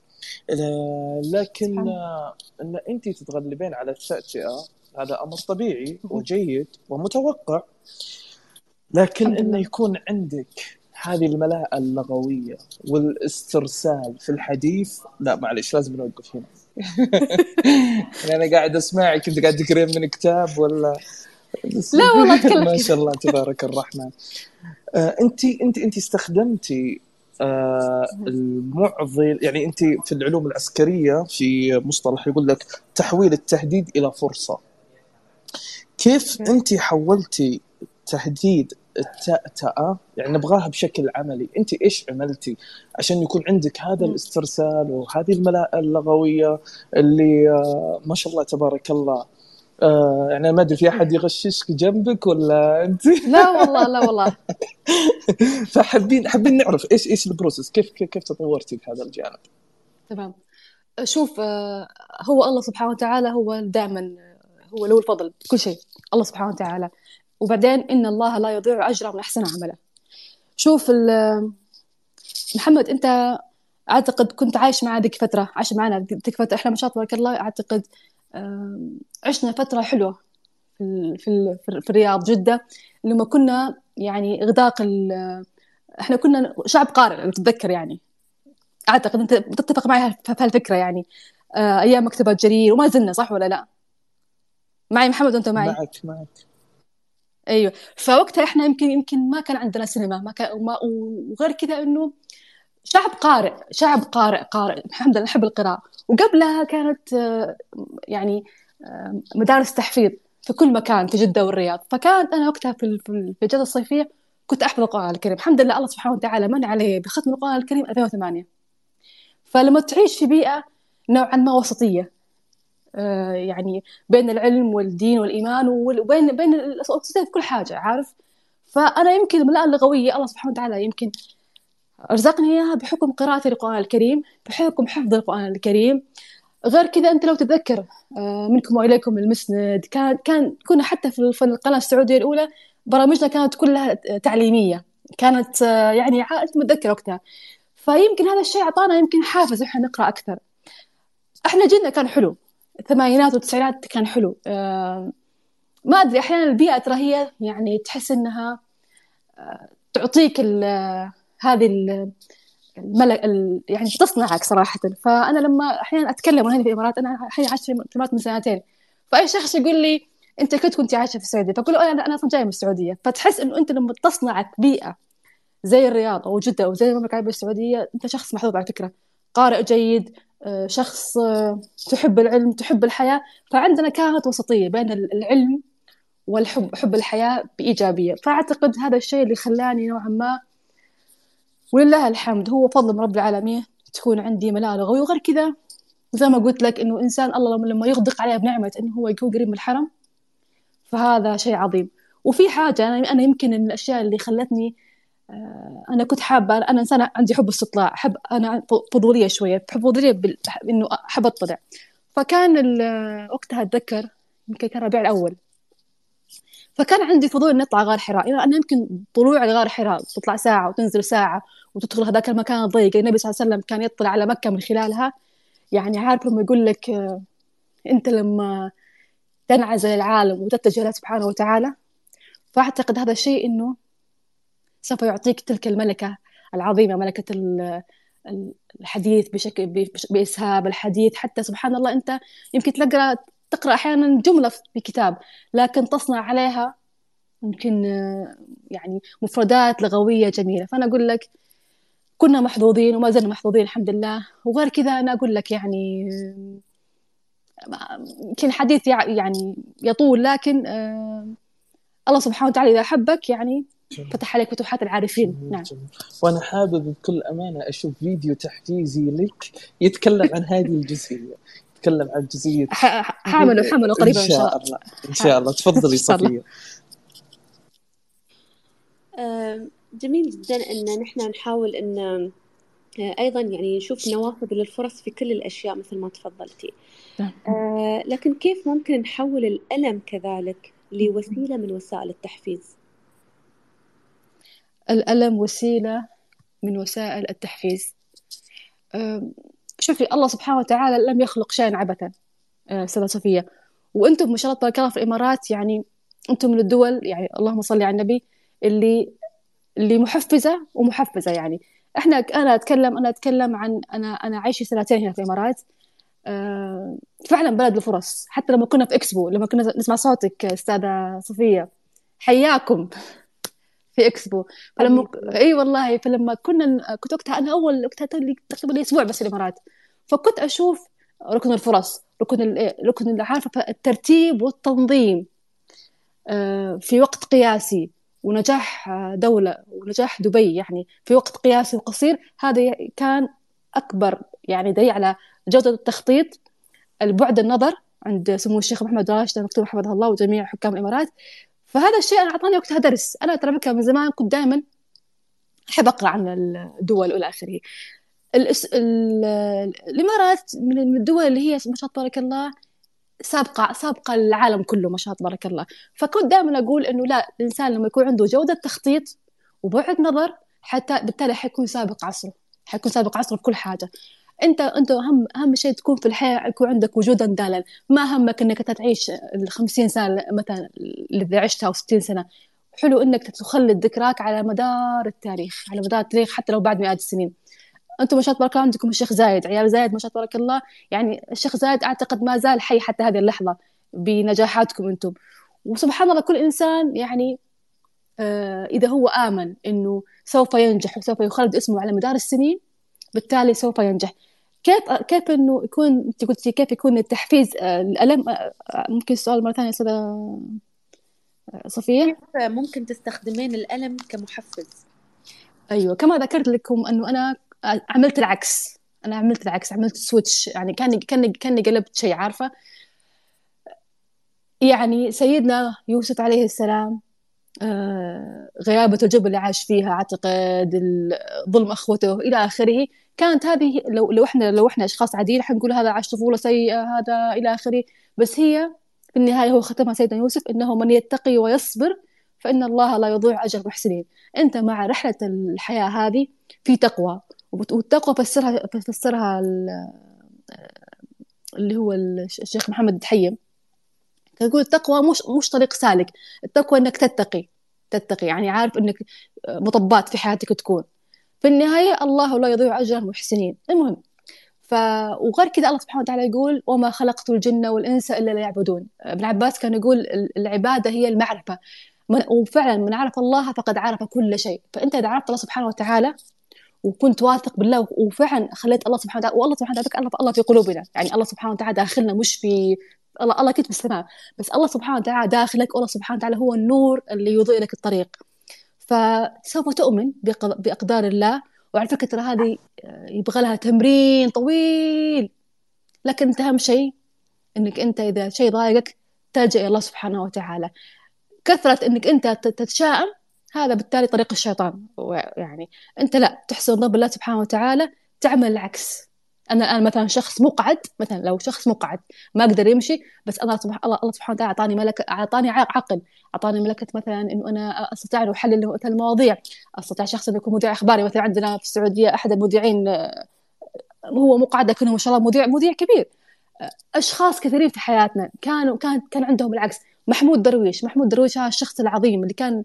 لكن إن أنت تتغلبين على التأتئة هذا أمر طبيعي وجيد ومتوقع. لكن إنه يكون عندك هذه الملاءة اللغوية والإسترسال في الحديث لا معلش لازم نوقف هنا. يعني أنا قاعد أسمعك أنت قاعد تقرين من كتاب ولا؟ لا والله أتكلم (laughs) ما شاء الله تبارك الرحمن. آه انت انت أنت استخدمتي آه المعضل يعني أنت في العلوم العسكرية في مصطلح يقول لك تحويل التهديد إلى فرصة. كيف أنت حولتي تهديد التأتأة يعني نبغاها بشكل عملي. أنت إيش عملتي عشان يكون عندك هذا الاسترسال وهذه الملاءة اللغوية اللي آه، ما شاء الله تبارك الله. آه يعني ما أدري في أحد يغششك جنبك ولا أنت؟ (laughs) لا والله لا والله. (laughs) فحابين حابين نعرف إيش إيش البروسس كيف كيف, تطورتي في هذا الجانب؟ تمام. شوف آه، هو الله سبحانه وتعالى هو دائما هو له الفضل كل شيء. الله سبحانه وتعالى. وبعدين إن الله لا يضيع أجر من أحسن عملا شوف محمد أنت أعتقد كنت عايش معنا ذيك فترة عايش معنا ذيك فترة إحنا ما شاء الله الله أعتقد عشنا فترة حلوة في في, في الرياض جدة. لما كنا يعني إغداق إحنا كنا شعب قارئ لو تتذكر يعني. أعتقد أنت تتفق معي في هالفكرة يعني. آه، أيام مكتبة جرير وما زلنا صح ولا لا؟ معي محمد وأنت معي؟ معك معك. أيوه. فوقتها إحنا يمكن يمكن ما كان عندنا سينما ما كان وما وغير كذا إنه شعب قارئ شعب قارئ قارئ. الحمد لله نحب القراءة. وقبلها كانت آه، يعني آه، مدارس تحفيظ في كل مكان في جدة والرياض فكانت أنا وقتها في الإجازة الصيفية كنت أحفظ القرآن الكريم. الحمد لله الله سبحانه وتعالى من علي بختم القرآن الكريم 2008 فلما تعيش في بيئة نوعا ما وسطية آه، يعني بين العلم والدين والإيمان وبين بين في كل حاجة عارف؟ فأنا يمكن الملاءة اللغوية الله سبحانه وتعالى يمكن رزقني إياها بحكم قراءتي للقرآن الكريم بحكم حفظ القرآن الكريم. غير كذا أنت لو تتذكر آه، منكم وإليكم المسند كان كان كنا حتى في القناة السعودية الأولى برامجنا كانت كلها تعليمية كانت آه، يعني أنت متذكر وقتها. فيمكن هذا الشيء أعطانا يمكن حافز إحنا نقرأ أكثر. إحنا جيلنا كان حلو. الثمانينات والتسعينات كان حلو. آه، ما أدري أحيانا البيئة ترى هي يعني تحس إنها تعطيك هذه الملك يعني تصنعك صراحة. فأنا لما أحيانا أتكلم وأنا هنا في الإمارات أنا الحين عايشة في الإمارات من سنتين. فأي شخص يقول لي أنت كنت كنت عايشة في السعودية. فأقول له أنا أنا أصلا جاية من السعودية. فتحس إنه أنت لما تصنعك بيئة زي الرياض أو جدة أو زي المملكة العربية السعودية أنت شخص محظوظ على فكرة. قارئ جيد آه، شخص آه، تحب العلم تحب الحياة. فعندنا كانت وسطية بين العلم والحب حب الحياة بإيجابية. فأعتقد هذا الشيء اللي خلاني نوعا ما ولله الحمد هو فضل من رب العالمين تكون عندي ملاءة لغوي وغير كذا زي ما قلت لك إنه إنسان الله لما يغدق عليه بنعمة إنه هو يكون قريب من الحرم فهذا شيء عظيم. وفي حاجة أنا أنا يمكن من الأشياء اللي خلتني آه، أنا كنت حابة أنا إنسانة عندي حب استطلاع أحب أنا فضولية شوية بحب فضولية بال... إنه أحب أطلع. فكان وقتها أتذكر يمكن كان ربيع الأول. فكان عندي فضول إني أطلع غار حراء يعني أنا يمكن طلوع لغار حراء تطلع ساعة وتنزل ساعة وتدخل هذاك المكان الضيق. النبي صلى الله عليه وسلم كان يطلع على مكة من خلالها. يعني عارف لما يقول لك آه، أنت لما تنعزل العالم وتتجه سبحانه وتعالى. فأعتقد هذا الشيء إنه سوف يعطيك تلك الملكة العظيمة ملكة الحديث بشكل بإسهاب الحديث. حتى سبحان الله أنت يمكن تقرأ تقرأ أحيانا جملة في كتاب لكن تصنع عليها يمكن يعني مفردات لغوية جميلة. فأنا أقول لك كنا محظوظين وما زلنا محظوظين الحمد لله. وغير كذا أنا أقول لك يعني يمكن حديث يعني يطول لكن آه، الله سبحانه وتعالى إذا أحبك يعني فتح عليك فتوحات العارفين. نعم. وأنا حابب بكل أمانة أشوف فيديو تحفيزي لك يتكلم عن هذه الجزئية. يتكلم عن جزئية حامله حامله قريبا إن شاء الله. إن شاء الله. تفضلي صفية. جميل جدا إن نحن نحاول إن آه، أيضا يعني نشوف نوافذ للفرص في كل الأشياء مثل ما تفضلتي. نعم. آه لكن كيف ممكن نحول الألم كذلك لوسيلة من وسائل التحفيز؟ الألم وسيلة من وسائل التحفيز. شوفي الله سبحانه وتعالى لم يخلق شيئا عبثا آه، أستاذة صفيه وأنتم ما شاء الله تبارك الله في الإمارات يعني أنتم من الدول يعني اللهم صل على النبي اللي اللي محفزة ومحفزة يعني. إحنا أنا أتكلم أنا أتكلم عن أنا أنا عايشة سنتين هنا في الإمارات أه فعلا بلد الفرص. حتى لما كنا في إكسبو لما كنا نسمع صوتك أستاذة صفيه حياكم. في إكسبو. فلما إي والله فلما كنا كنت وقتها أنا أول وقتها تقريبا أسبوع بس الإمارات. فكنت أشوف ركن الفرص ركن ال... ركن عارفة الترتيب والتنظيم آه، في وقت قياسي ونجاح دولة ونجاح دبي يعني في وقت قياسي وقصير. هذا كان أكبر يعني دليل على جودة التخطيط. البعد النظر عند سمو الشيخ محمد راشد المكتوب حفظه الله وجميع حكام الإمارات. فهذا الشيء أنا أعطاني وقتها درس. أنا ترى فكرة من زمان كنت دائما أحب أقرأ عن الدول وإلى آخره. الإمارات من الدول اللي هي ما شاء الله تبارك الله سابقة سابقة العالم كله ما شاء الله تبارك الله. فكنت دائما أقول إنه لا الإنسان لما يكون عنده جودة تخطيط وبعد نظر حتى بالتالي حيكون سابق عصره. حيكون سابق عصره في كل حاجة. انت أنت اهم أهم شيء تكون في الحياة يكون عندك وجودا دالا. ما همك إنك تعيش ال 50 سنة مثلا اللي عشتها أو 60 سنة. حلو إنك تخلد ذكراك على مدار التاريخ على مدار التاريخ حتى لو بعد مئات السنين. أنتم ما شاء الله تبارك الله عندكم الشيخ زايد عيال زايد ما شاء الله تبارك الله. يعني الشيخ زايد أعتقد ما زال حي حتى هذه اللحظة بنجاحاتكم أنتم. وسبحان الله كل إنسان يعني آه إذا هو آمن إنه سوف ينجح وسوف يخلد اسمه على مدار السنين بالتالي سوف ينجح. كيف كيف إنه يكون أنت قلتي كيف يكون التحفيز آه، الألم آه، ممكن السؤال مرة ثانية أستاذة صفية؟ كيف ممكن تستخدمين الألم كمحفز؟ أيوة كما ذكرت لكم أنه أنا عملت العكس. أنا عملت العكس عملت سويتش يعني كأني كأني كأني قلبت شيء عارفة؟ يعني سيدنا يوسف عليه السلام آه، غيابة الجبل اللي عاش فيها أعتقد ظلم أخوته إلى آخره كانت هذه لو لو إحنا لو إحنا أشخاص عاديين حنقول هذا عاش طفولة سيئه هذا إلى آخره. بس هي في النهاية هو ختمها سيدنا يوسف إنه من يتقي ويصبر فإن الله لا يضيع أجر المحسنين. أنت مع رحلة الحياة هذه في تقوى. والتقوى فسرها فسرها اللي هو الشيخ محمد التحيم يقول التقوى مش مش طريق سالك. التقوى إنك تتقي. تتقي. يعني عارف إنك مطبات في حياتك تكون. في النهاية الله لا يضيع أجر المحسنين. المهم ف... وغير كذا الله سبحانه وتعالى يقول وما خلقت الجن والإنس إلا ليعبدون. ابن عباس كان يقول العبادة هي المعرفة. من... وفعلا من عرف الله فقد عرف كل شيء. فأنت إذا عرفت الله سبحانه وتعالى وكنت واثق بالله وفعلا خليت الله سبحانه وتعالى والله سبحانه وتعالى الله في قلوبنا. يعني الله سبحانه وتعالى داخلنا مش في الله الله كنت في السماء. بس الله سبحانه وتعالى داخلك والله سبحانه وتعالى هو النور اللي يضيء لك الطريق. فسوف تؤمن بأقدار الله. وعلى فكرة ترى هذه آه، يبغى لها تمرين طويل. لكن أهم شيء إنك أنت إذا شيء ضايقك تلجأ إلى الله سبحانه وتعالى. كثرة إنك أنت تتشائم هذا بالتالي طريق الشيطان. يعني أنت لا تحسن ظن بالله سبحانه وتعالى تعمل العكس. أنا الان مثلا شخص مقعد مثلا لو شخص مقعد ما أقدر يمشي بس أنا سبحان الله الله سبحانه وتعالى أعطاني ملكه أعطاني عقل أعطاني ملكة مثلا إنه أنا أستطيع ان أحلل المواضيع. أستطيع شخص أنه يكون مذيع إخباري مثلا عندنا في السعودية أحد المذيعين هو مقعد لكنه ما شاء الله مذيع مذيع كبير. أشخاص كثيرين في حياتنا كانوا كان كان عندهم العكس. محمود درويش محمود درويش هذا الشخص العظيم اللي كان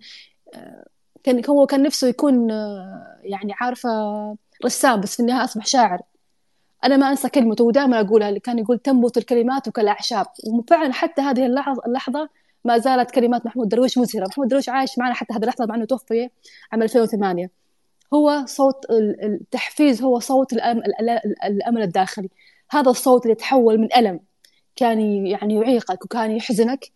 كان هو كان نفسه يكون يعني عارفة رسام بس في النهاية أصبح شاعر. أنا ما أنسى كلمته ودائما أقولها اللي كان يقول تنبت الكلمات كالأعشاب. وفعلا حتى هذه اللحظه اللحظة ما زالت كلمات محمود درويش مزهره محمود درويش عايش معنا حتى هذه اللحظة مع إنه توفي عام 2008 هو صوت التحفيز هو صوت الأمل الداخلي. هذا الصوت اللي تحول من ألم كان يعني يعيقك وكان يحزنك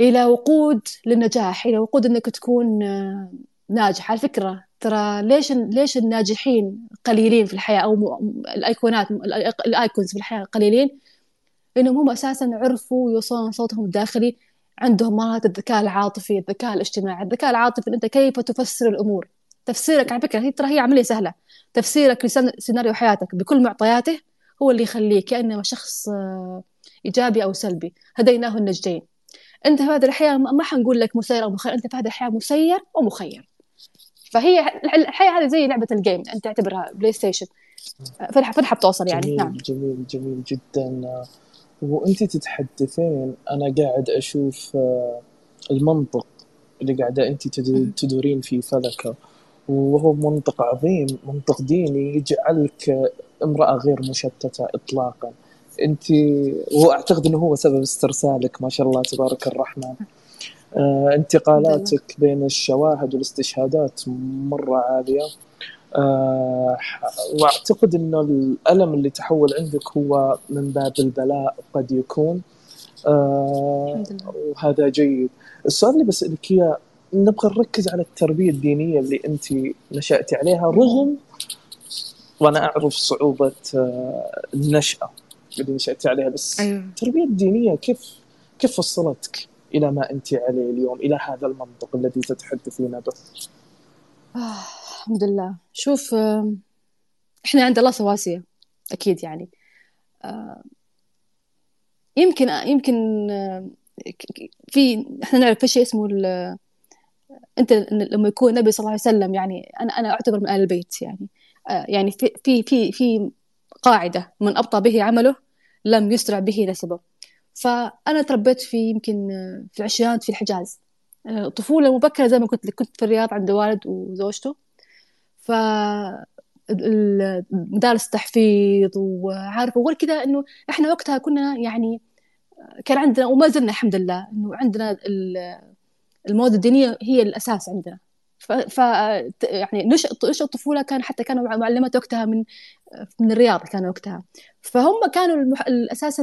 إلى وقود للنجاح إلى وقود إنك تكون آه، ناجح. على فكرة ترى ليش ليش الناجحين قليلين في الحياة أو الايقونات الأيكونز في الحياة قليلين؟ لانهم هم أساسا عرفوا يوصلون صوتهم الداخلي عندهم مهارة الذكاء العاطفي الذكاء الاجتماعي الذكاء العاطفي أنت كيف تفسر الأمور؟ تفسيرك على فكرة هي ترى هي عملية سهلة. تفسيرك لسيناريو حياتك بكل معطياته هو اللي يخليك كأنما شخص آه، إيجابي أو سلبي. هديناه النجدين. أنت في هذه الحياة ما حنقول لك مسير أو مخير أنت في هذه الحياة مسير ومخير. فهي الحياة هذه زي لعبة ال game أنت تعتبرها PlayStation مرحلة مرحلة بتوصل يعني. جميل نعم. جميل جميل جدا. وأنت تتحدثين أنا قاعد أشوف آه، المنطق اللي قاعدة أنت تدورين في فلكه وهو منطق عظيم منطق ديني يجعلك امرأة غير مشتتة اطلاقا. أنت وأعتقد إنه هو سبب استرسالك ما شاء الله تبارك الرحمن. آه، انتقالاتك بين الشواهد والاستشهادات مرة عالية. آه، واعتقد انه الألم اللي تحول عندك هو من باب البلاء قد يكون. آه، وهذا جيد. السؤال اللي بسألك إياه نبغى نركز على التربية الدينية اللي أنت نشاتي عليها رغم وأنا أعرف صعوبة النشأة اللي نشاتي عليها بس أيوه. التربية الدينية كيف كيف وصلتك؟ إلى ما أنت عليه اليوم إلى هذا المنطق الذي تتحدثين به. آه الحمد لله. شوف إحنا عند الله سواسية أكيد يعني. آه يمكن يمكن آه، في إحنا نعرف في شيء اسمه أنت لما يكون النبي صلى الله عليه وسلم يعني أنا أنا أعتبر من ال البيت يعني. آه يعني في في في في قاعدة من أبطأ به عمله لم يسرع به نسبه فأنا تربيت في يمكن في العشرينات في الحجاز. آه، طفولة مبكرة زي ما كنت كنت في الرياض عند والد وزوجته. ف مدارس التحفيظ وعارفة وغير كذا إنه إحنا وقتها كنا يعني كان عندنا وما زلنا الحمد لله إنه عندنا المواد الدينية هي الأساس عندنا. ف, يعني نشأ نشأ الطفولة كان حتى كانوا معلمات وقتها من من الرياض كانوا وقتها. فهم كانوا المح... أساسا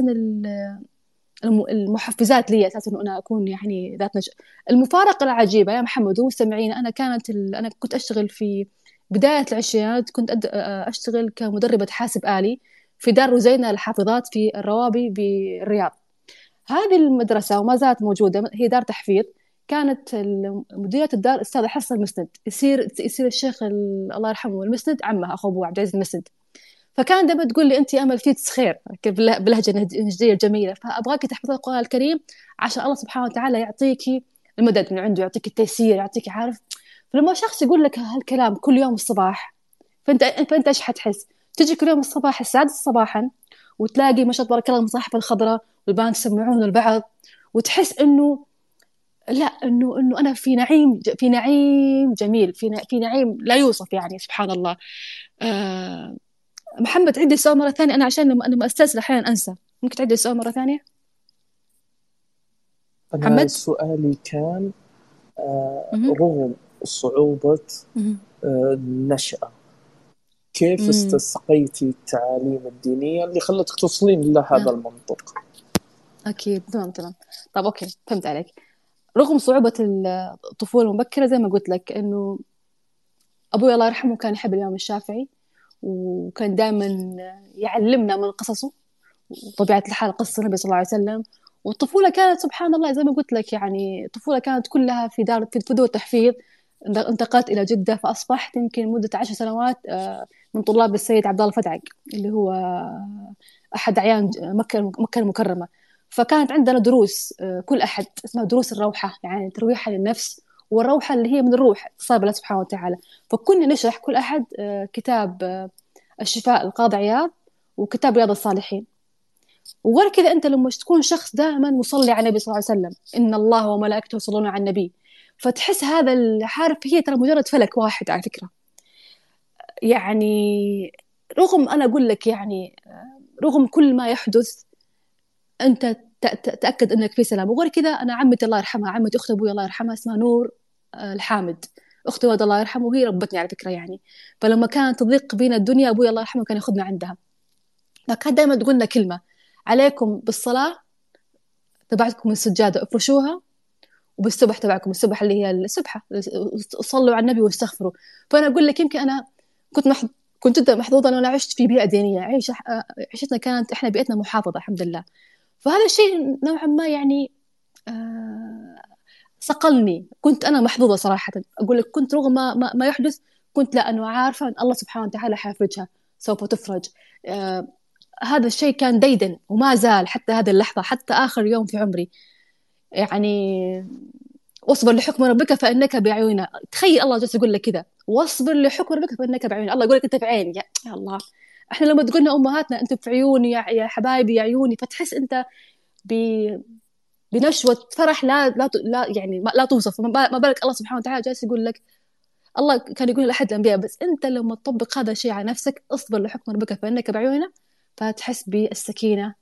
المحفزات لي أساسا انه أنا أكون يعني ذات نشأ المفارقة العجيبة يا محمد ومستمعين أنا كانت ال... أنا كنت أشتغل في بداية العشرينات كنت أد... أشتغل كمدربة حاسب آلي في دار روزينا للحافظات في الروابي بالرياض. هذه المدرسة وما زالت موجودة هي دار تحفيظ. كانت مديرة الدار أستاذة حصة المسند. يصير يصير الشيخ الله يرحمه المسند عمها أخو أبو عبد العزيز المسند. فكان دائما تقول لي انت أمل فيك خير باللهجة النجديه الجميلة. فأبغاك تحفظي القرآن الكريم عشان الله سبحانه وتعالى يعطيكي المدد من عنده يعطيك التيسير يعطيك عارف. فلما شخص يقول لك هالكلام كل يوم الصباح فانت فأنت إيش حتحس؟ تجي كل يوم الصباح السادس صباحا وتلاقي ما شاء الله تبارك الله المصاحف الخضراء والبنات يسمعون البعض وتحس إنه لا انه إنه أنا في نعيم في نعيم جميل في في نعيم لا يوصف يعني سبحان الله. آه محمد عندي السؤال مرة ثانية أنا عشان لما لما أستسهل أحيانا أنسى ممكن تعيد السؤال مرة ثانية؟ أنا محمد؟ سؤالي كان آه رغم صعوبة آه النشأة كيف. استسقيتي التعاليم الدينية اللي خلتك توصلين إلى هذا آه. المنطق؟ أكيد تمام تمام طيب أوكي فهمت عليك رغم صعوبة الطفولة المبكرة زي ما قلت لك إنه أبوي الله يرحمه كان يحب الإمام الشافعي وكان دائما يعلمنا من قصصه وطبيعة الحال قصة النبي صلى الله عليه وسلم. والطفولة كانت سبحان الله زي ما قلت لك يعني الطفولة كانت كلها في دار في فدور تحفيظ انتقلت إلى جدة فأصبحت يمكن مدة عشر سنوات آه، من طلاب السيد عبد الله الفدعق اللي هو أحد أعيان مكة مكة المكرمة. فكانت عندنا دروس آه، كل أحد اسمها دروس الروحة يعني ترويحة للنفس. والروحة اللي هي من الروح اتصال بالله سبحانه وتعالى. فكنا نشرح كل أحد آه، كتاب آه، الشفاء القاضي عياض وكتاب رياض الصالحين. وغير كذا أنت لما تكون شخص دائما مصلي على النبي صلى الله عليه وسلم إن الله وملائكته يصلون على النبي فتحس هذا الحارف هي ترى مجرد فلك واحد على فكرة. يعني رغم أنا أقول لك يعني آه، رغم كل ما يحدث أنت تأكد أنك في سلام. وغير كذا أنا عمتي الله يرحمها عمتي أخت أبوي الله يرحمها اسمها نور. الحامد. أختي ولد الله يرحمه وهي ربتني على فكرة يعني. فلما كانت تضيق بينا الدنيا أبوي الله يرحمه كان يأخذنا عندها. فكانت دائما تقول لنا كلمة. عليكم بالصلاة تبعتكم السجادة افرشوها وبالسبح تبعكم السبح اللي هي السبحة. صلوا على النبي واستغفروا. فأنا أقول لك يمكن أنا كنت محظ... كنت جدا محظوظة إنه أنا عشت في بيئة دينية. عيش عيشتنا كانت إحنا بيئتنا محافظة الحمد لله. فهذا الشيء نوعا ما يعني آه صقلني. كنت أنا محظوظة صراحة. أقول لك كنت رغم ما, ما يحدث كنت لا أنه عارفة أن الله سبحانه وتعالى حيفرجها سوف تفرج. آه هذا الشيء كان ديدا وما زال حتى هذه اللحظة حتى آخر يوم في عمري. يعني واصبر لحكم ربك فإنك بعيوننا تخيل الله جالس يقول لك كذا. واصبر لحكم ربك فإنك بعيوننا الله يقول لك أنت في عيني يا, الله. إحنا لما تقولنا أمهاتنا أنت في عيوني يا, يا حبايبي يا عيوني فتحس أنت ب بنشوة فرح لا لا لا يعني لا توصف. ما بالك الله سبحانه وتعالى جالس يقول لك الله كان يقول لأحد الأنبياء بس أنت لما تطبق هذا الشيء على نفسك اصبر لحكم ربك فإنك بعيوننا فتحس بالسكينة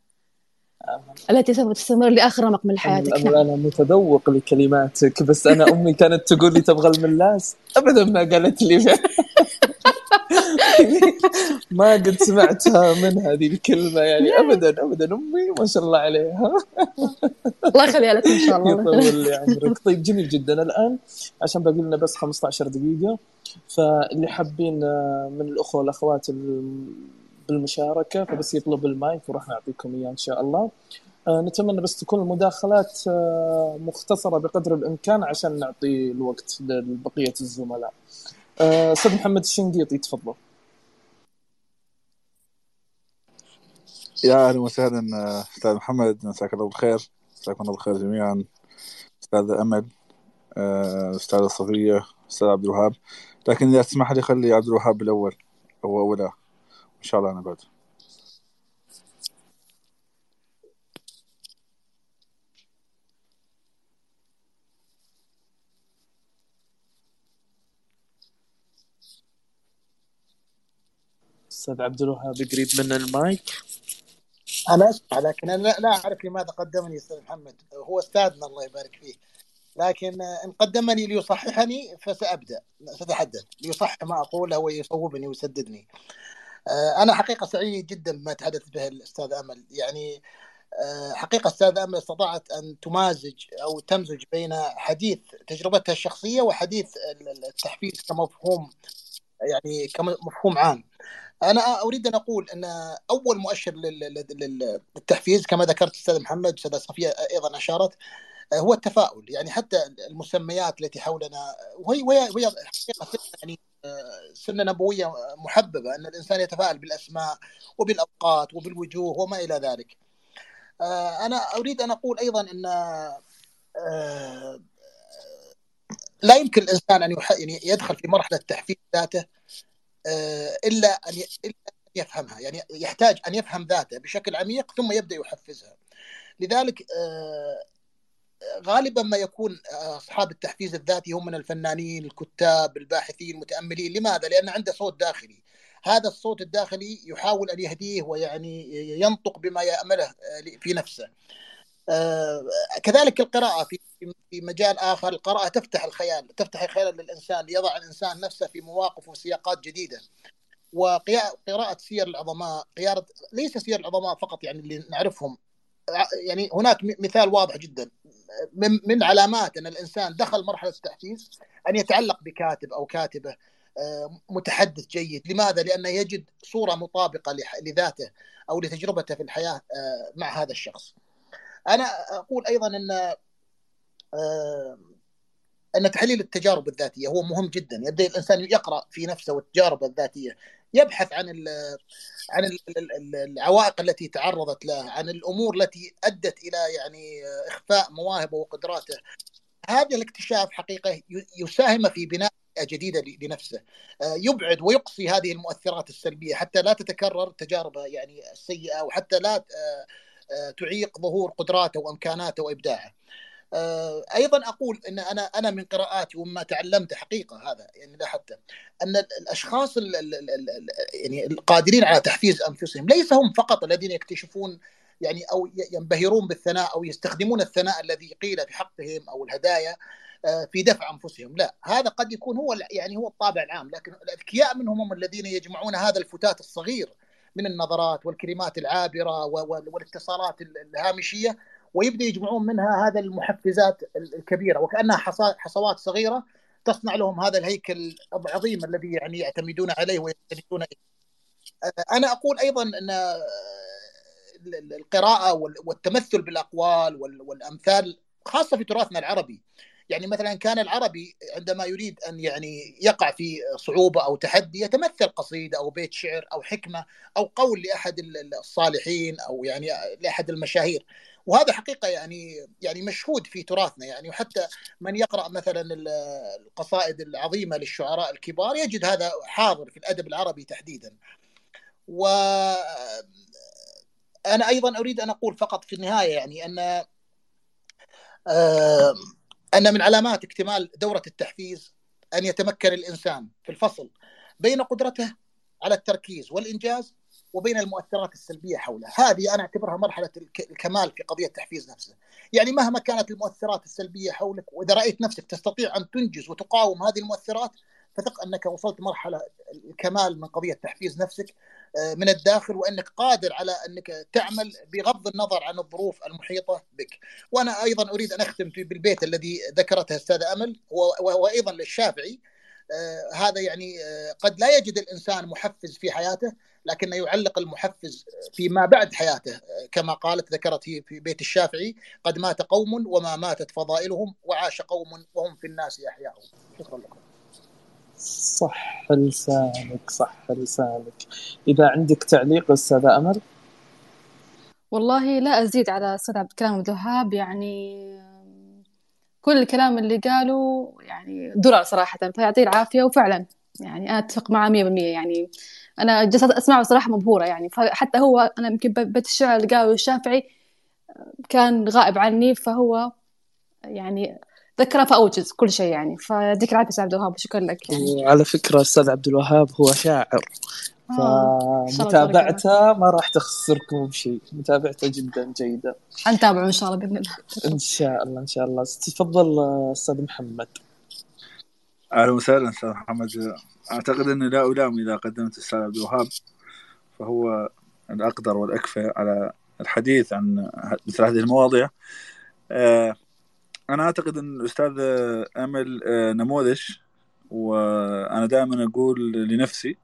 التي سوف تستمر لآخر رمق من حياتك نعم. أنا متذوق لكلماتك بس أنا أمي كانت تقول لي تبغى الملاس؟ ابدا ما قالت لي. (laughs) (laughs) ما قد سمعتها من هذه الكلمة يعني. ابدا ابدا أمي ما شاء الله عليها. الله يخليها لك إن شاء الله. يطول لي عمرك. طيب جميل جدا. الآن عشان باقي لنا بس 15 دقيقة فاللي حابين من الأخوة والأخوات بالمشاركة فبس يطلب المايك وراح نعطيكم إياه إن شاء الله. آه نتمنى بس تكون المداخلات آه مختصرة بقدر الإمكان عشان نعطي الوقت لبقية الزملاء. آه، أستاذ محمد الشنقيطي تفضل. يا أهلا وسهلا أستاذ محمد مساك الله بالخير. مساكم الله بالخير جميعا. أستاذ أمل آه، أستاذ صفية أستاذ عبد الوهاب. لكن إذا تسمح لي خلي عبد الوهاب الأول هو أولى. إن شاء الله أنا بعد. أستاذ عبد الوهاب قريب من المايك؟ أنا أسمع لكن أنا لا أعرف لماذا قدمني أستاذ محمد. هو أستاذنا الله يبارك فيه. لكن إن قدمني ليصححني فسأبدأ سأتحدث. ليصحح ما أقوله ويصوبني ويسددني. آه، أنا حقيقة سعيد جدا بما تحدث به الأستاذ أمل. يعني آه، حقيقة أستاذ أمل استطاعت أن تمازج أو تمزج بين حديث تجربتها الشخصية وحديث التحفيز كمفهوم يعني كمفهوم عام. أنا أريد أن أقول أن أول مؤشر للتحفيز كما ذكرت أستاذ محمد أستاذ صفية أيضا أشارت هو التفاؤل يعني حتى المسميات التي حولنا وهي وهي يعني سنة نبوية محببة أن الإنسان يتفاءل بالأسماء وبالأوقات وبالوجوه وما إلى ذلك. آه، أنا أريد أن أقول أيضا أن آه، لا يمكن الإنسان أن يعني يدخل في مرحلة تحفيز ذاته إلا أن إلا أن يفهمها يعني يحتاج أن يفهم ذاته بشكل عميق ثم يبدأ يحفزها. لذلك غالبا ما يكون أصحاب التحفيز الذاتي هم من الفنانين، الكتاب، الباحثين، المتأملين، لماذا؟ لأن عنده صوت داخلي. هذا الصوت الداخلي يحاول أن يهديه ويعني ينطق بما يأمله في نفسه. كذلك القراءة في في مجال آخر القراءة تفتح الخيال تفتح الخيال للإنسان ليضع الإنسان نفسه في مواقف وسياقات جديدة وقراءة سير العظماء قراءة ليس سير العظماء فقط يعني اللي نعرفهم يعني هناك مثال واضح جدا من من علامات أن الإنسان دخل مرحلة التحفيز أن يتعلق بكاتب أو كاتبة آه، متحدث جيد، لماذا؟ لأنه يجد صورة مطابقة لذاته أو لتجربته في الحياة آه، مع هذا الشخص. أنا أقول أيضا أن آه، أن تحليل التجارب الذاتية هو مهم جدا، يبدأ الإنسان يقرأ في نفسه والتجارب الذاتية، يبحث عن عن العوائق التي تعرضت له عن الأمور التي أدت إلى يعني إخفاء مواهبه وقدراته. هذا الاكتشاف حقيقة يساهم في بناء جديدة لنفسه. يبعد ويقصي هذه المؤثرات السلبية حتى لا تتكرر تجاربه يعني السيئه وحتى لا تعيق ظهور قدراته وامكاناته وابداعه. آه، أيضا أقول ان أنا أنا من قراءاتي وما تعلمت حقيقة هذا يعني لاحظته ان الاشخاص ال ال ال يعني القادرين على تحفيز انفسهم ليس هم فقط الذين يكتشفون يعني أو ينبهرون بالثناء أو يستخدمون الثناء الذي قيل في حقهم أو الهدايا آه، في دفع أنفسهم لا هذا قد يكون هو يعني هو الطابع العام لكن الأذكياء منهم هم الذين يجمعون هذا الفتات الصغير من النظرات والكلمات العابرة والاتصالات الهامشية ويبدأ يجمعون منها هذا المحفزات الكبيرة وكأنها حصوات صغيرة تصنع لهم هذا الهيكل العظيم الذي يعني يعتمدون عليه ويستندون اليه. أنا أقول أيضا أن القراءة والتمثل بالأقوال والأمثال خاصة في تراثنا العربي يعني مثلا كان العربي عندما يريد أن يعني يقع في صعوبة أو تحدي يتمثل قصيده أو بيت شعر أو حكمة أو قول لأحد الصالحين أو يعني لأحد المشاهير وهذا حقيقة يعني يعني مشهود في تراثنا يعني وحتى من يقرأ مثلا القصائد العظيمة للشعراء الكبار يجد هذا حاضر في الأدب العربي تحديدا. و أنا أيضا أريد أن أقول فقط في النهاية يعني أن أن من علامات اكتمال دورة التحفيز أن يتمكن الإنسان في الفصل بين قدرته على التركيز والإنجاز وبين المؤثرات السلبية حوله، هذه أنا أعتبرها مرحلة الكمال في قضية تحفيز نفسه. يعني مهما كانت المؤثرات السلبية حولك وإذا رأيت نفسك تستطيع أن تنجز وتقاوم هذه المؤثرات فثق أنك وصلت مرحلة الكمال من قضية تحفيز نفسك من الداخل وأنك قادر على أنك تعمل بغض النظر عن الظروف المحيطة بك. وأنا أيضا أريد أن أختم بالبيت الذي ذكرته استاذه أمل وأيضا للشافعي. آه، هذا يعني آه، قد لا يجد الإنسان محفز في حياته لكنه يعلق المحفز فيما بعد حياته. كما قالت ذكرت في بيت الشافعي قد مات قوم وما ماتت فضائلهم وعاش قوم وهم في الناس أحياء. شكرا لكم. صح لسانك صح لسانك. إذا عندك تعليق أستاذ أمل؟ والله لا أزيد على أستاذ عبد الكلام الوهاب يعني كل الكلام اللي قاله يعني درر صراحة فيعطيه العافية وفعلا يعني أنا أتفق معه مية بالمية. يعني أنا جلست أسمعه صراحة مبهورة يعني فحتى هو أنا يمكن بيت الشعر اللي قاله الشافعي كان غائب عني فهو يعني ذكره فأوجز كل شيء يعني. فيعطيك العافية أستاذ عبد الوهاب وشكرا لك يعني. وعلى فكرة أستاذ عبد الوهاب هو شاعر. آه، فمتابعته ما راح تخسركم بشيء. متابعته جدا جيدة حنتابعه إن شاء الله بإذن الله. إن شاء الله إن شاء الله. تفضل أستاذ محمد. أهلا وسهلا أستاذ محمد. أعتقد أني لا ألام إذا قدمت الأستاذ عبد الوهاب. فهو الأقدر والأكفى على الحديث عن مثل هذه المواضيع. آه، أنا أعتقد إن الأستاذ أمل آه، نموذج وأنا دائما أقول لنفسي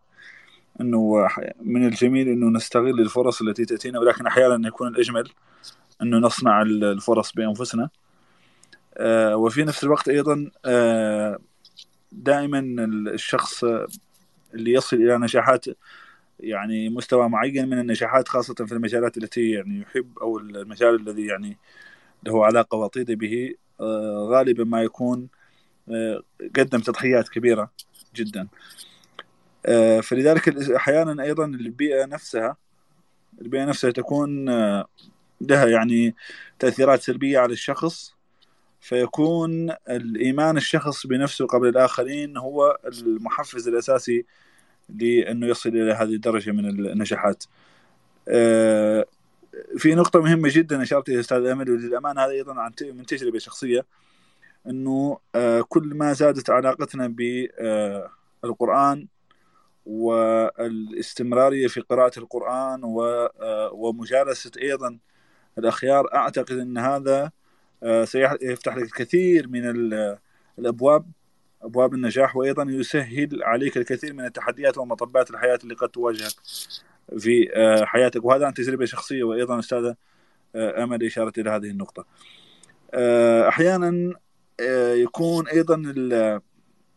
إنه من الجميل إنه نستغل الفرص التي تأتينا ولكن أحيانا يكون الأجمل إنه نصنع الفرص بأنفسنا. آه، وفي نفس الوقت أيضا دائما الشخص اللي يصل إلى نجاحات يعني مستوى معين من النجاحات خاصة في المجالات التي يعني يحب أو المجال الذي يعني له علاقة وطيدة به آه، غالبا ما يكون آه، قدم تضحيات كبيرة جدا. آه، فلذلك أحيانا أيضا البيئة نفسها البيئة نفسها تكون لها يعني تأثيرات سلبية على الشخص فيكون الإيمان الشخص بنفسه قبل الآخرين هو المحفز الأساسي لأنه يصل إلى هذه الدرجة من النجاحات. آه، في نقطة مهمة جدا أشرت إلى أستاذ أمل وللأمانة هذا أيضا عن من تجربة شخصية أنه آه، كل ما زادت علاقتنا بالقرآن آه، والاستمرارية في قراءة القرآن ومجالسة أيضا الأخيار أعتقد أن هذا سيفتح لك الكثير من الأبواب أبواب النجاح وأيضا يسهل عليك الكثير من التحديات ومطبات الحياة اللي قد تواجهك. في آه، حياتك. وهذا عن تجربة شخصية وأيضا أستاذة آه، أمل إشارة إلى هذه النقطة. آه، أحيانا يكون أيضا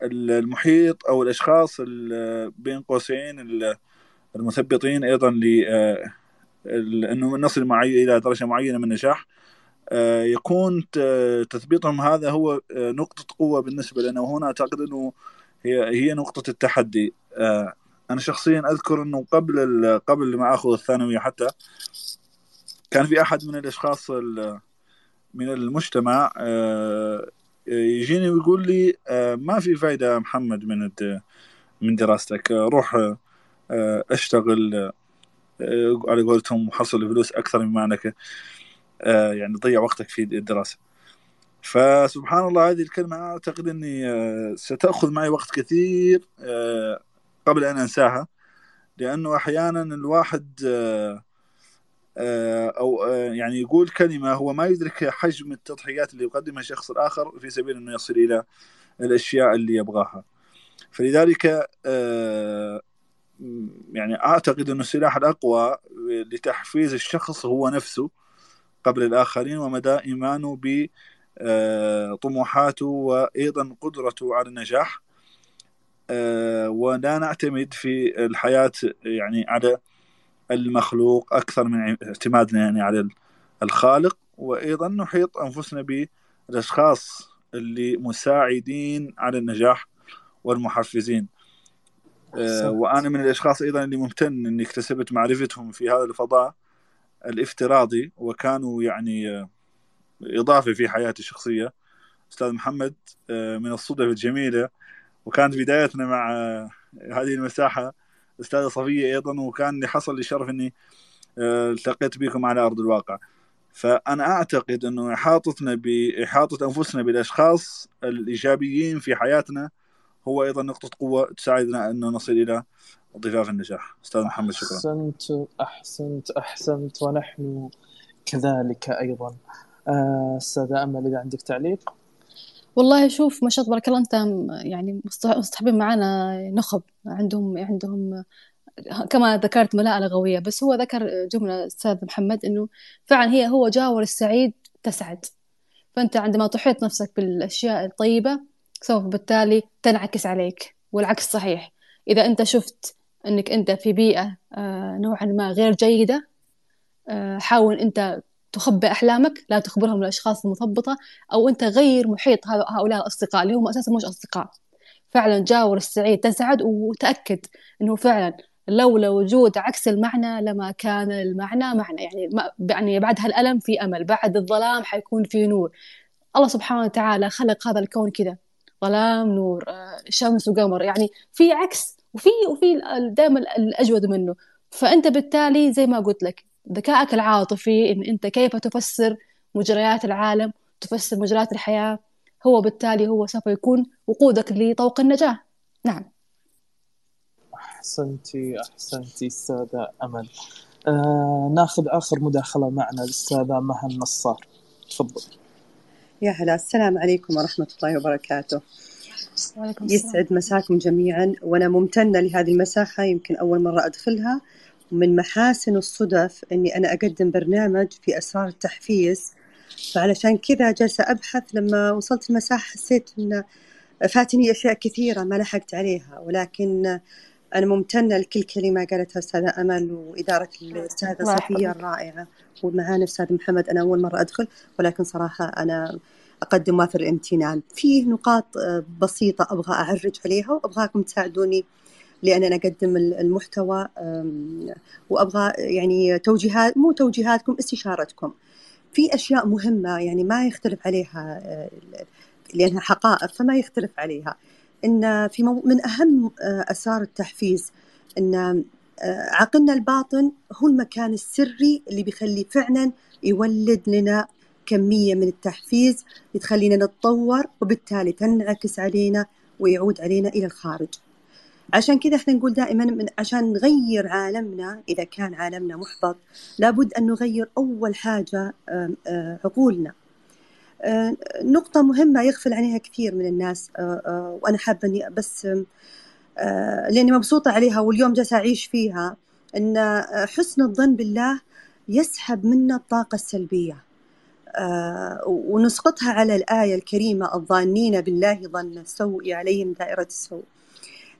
المحيط أو الأشخاص بين قوسين المثبطين أيضا أنه نصل معي إلى درجة معينة من النجاح. يكون تثبيتهم هذا هو نقطة قوة بالنسبة لنا. وهنا أعتقد أنه هي هي نقطة التحدي. آه، أنا شخصيا أذكر أنه قبل قبل ما أخذ الثانوية حتى كان في أحد من الأشخاص من المجتمع يجيني ويقول لي ما في فايدة يا محمد من من دراستك روح أشتغل على قولتهم وحصل فلوس أكثر مما آه، يعني تضيع وقتك في الدراسة. فسبحان الله هذه الكلمة أعتقد إني آه، ستأخذ معي وقت كثير آه، قبل أن أنساها لأنه أحيانا الواحد أو يعني يقول كلمة هو ما يدرك حجم التضحيات اللي يقدمها الشخص الآخر في سبيل أنه يصل إلى الأشياء اللي يبغاها. فلذلك يعني أعتقد أنه السلاح الأقوى لتحفيز الشخص هو نفسه قبل الآخرين ومدى إيمانه بطموحاته وأيضا قدرته على النجاح. آه، ولا نعتمد في الحياة يعني على المخلوق أكثر من اعتمادنا يعني على الخالق. وأيضا نحيط أنفسنا بالأشخاص اللي مساعدين على النجاح والمحفزين. آه، وأنا من الأشخاص أيضا اللي ممتن أني اكتسبت معرفتهم في هذا الفضاء الافتراضي وكانوا يعني آه، إضافة في حياتي الشخصية. أستاذ محمد آه، من الصدف الجميلة وكانت بدايتنا مع آه، هذه المساحة أستاذة صفية أيضا وكان لي حصل لي شرف أني التقيت بكم على أرض الواقع. فأنا أعتقد أنه إحاطتنا بإحاطة أنفسنا بالأشخاص الإيجابيين في حياتنا هو أيضا نقطة قوة تساعدنا أن نصل إلى ضفاف النجاح. أستاذ محمد شكرا. أحسنت أحسنت أحسنت ونحن كذلك أيضا. آه، أستاذة أمل إذا عندك تعليق؟ والله شوف ما شاء الله تبارك الله أنت يعني مصطحبين معنا نخب. عندهم عندهم كما ذكرت ملاءة لغوية بس هو ذكر جملة أستاذ محمد إنه فعلا هي هو جاور السعيد تسعد. فأنت عندما تحيط نفسك بالأشياء الطيبة سوف بالتالي تنعكس عليك والعكس صحيح. إذا أنت شفت إنك أنت في بيئة آه، نوعا ما غير جيدة آه، حاول أنت تخبي أحلامك لا تخبرهم للاشخاص المثبطة أو أنت غير محيط هؤلاء الأصدقاء اللي هم أساسا مش أصدقاء. فعلا جاور السعيد تسعد وتأكد إنه فعلا لولا وجود عكس المعنى لما كان المعنى معنى. يعني يعني بعد هالألم في أمل بعد الظلام حيكون في نور. الله سبحانه وتعالى خلق هذا الكون كذا ظلام نور آه، شمس وقمر. يعني في عكس وفي وفي دائما الأجود منه. فأنت بالتالي زي ما قلت لك ذكائك العاطفي إن أنت كيف تفسر مجريات العالم تفسر مجريات الحياة هو بالتالي هو سوف يكون وقودك لطوق النجاة. نعم. أحسنتي أحسنتي أستاذة أمل. آه ناخذ آخر مداخلة معنا الأستاذة مها النصار تفضل. يا هلا السلام عليكم ورحمة الله وبركاته. يسعد مساكم جميعا وأنا ممتنة لهذه المساحة يمكن أول مرة أدخلها. ومن محاسن الصدف أني أنا أقدم برنامج في أسرار التحفيز فعلشان كذا جالسة أبحث لما وصلت المساحة حسيت أن فاتني أشياء كثيرة ما لحقت عليها ولكن أنا ممتنة لكل كلمة قالتها أستاذة أمل وإدارة الأستاذة صفية. الرائعة ومعانا أستاذ محمد أنا أول مرة أدخل ولكن صراحة أنا أقدم وافر الامتنان فيه نقاط بسيطة أبغى أعرج عليها وأبغاكم تساعدوني لأن أنا أقدم المحتوى آم، وأبغى يعني توجيهات مو توجيهاتكم استشارتكم. في أشياء مهمة يعني ما يختلف عليها آه، لأنها حقائق فما يختلف عليها. إن في من أهم آه، أسرار التحفيز إن آه، عقلنا الباطن هو المكان السري اللي بيخلي فعلا يولد لنا كمية من التحفيز تخلينا نتطور وبالتالي تنعكس علينا ويعود علينا إلى الخارج. عشان كذا إحنا نقول دائما من عشان نغير عالمنا إذا كان عالمنا محبط لابد أن نغير أول حاجة آه، عقولنا. آه، نقطة مهمة يغفل عنها كثير من الناس آه، وأنا حابة إني بس لأني مبسوطة عليها واليوم جالسة أعيش فيها آه، حسن الظن بالله يسحب منا الطاقة السلبية. ونسقطها على الآية الكريمة الظانين بالله ظن السوء عليهم دائرة السوء.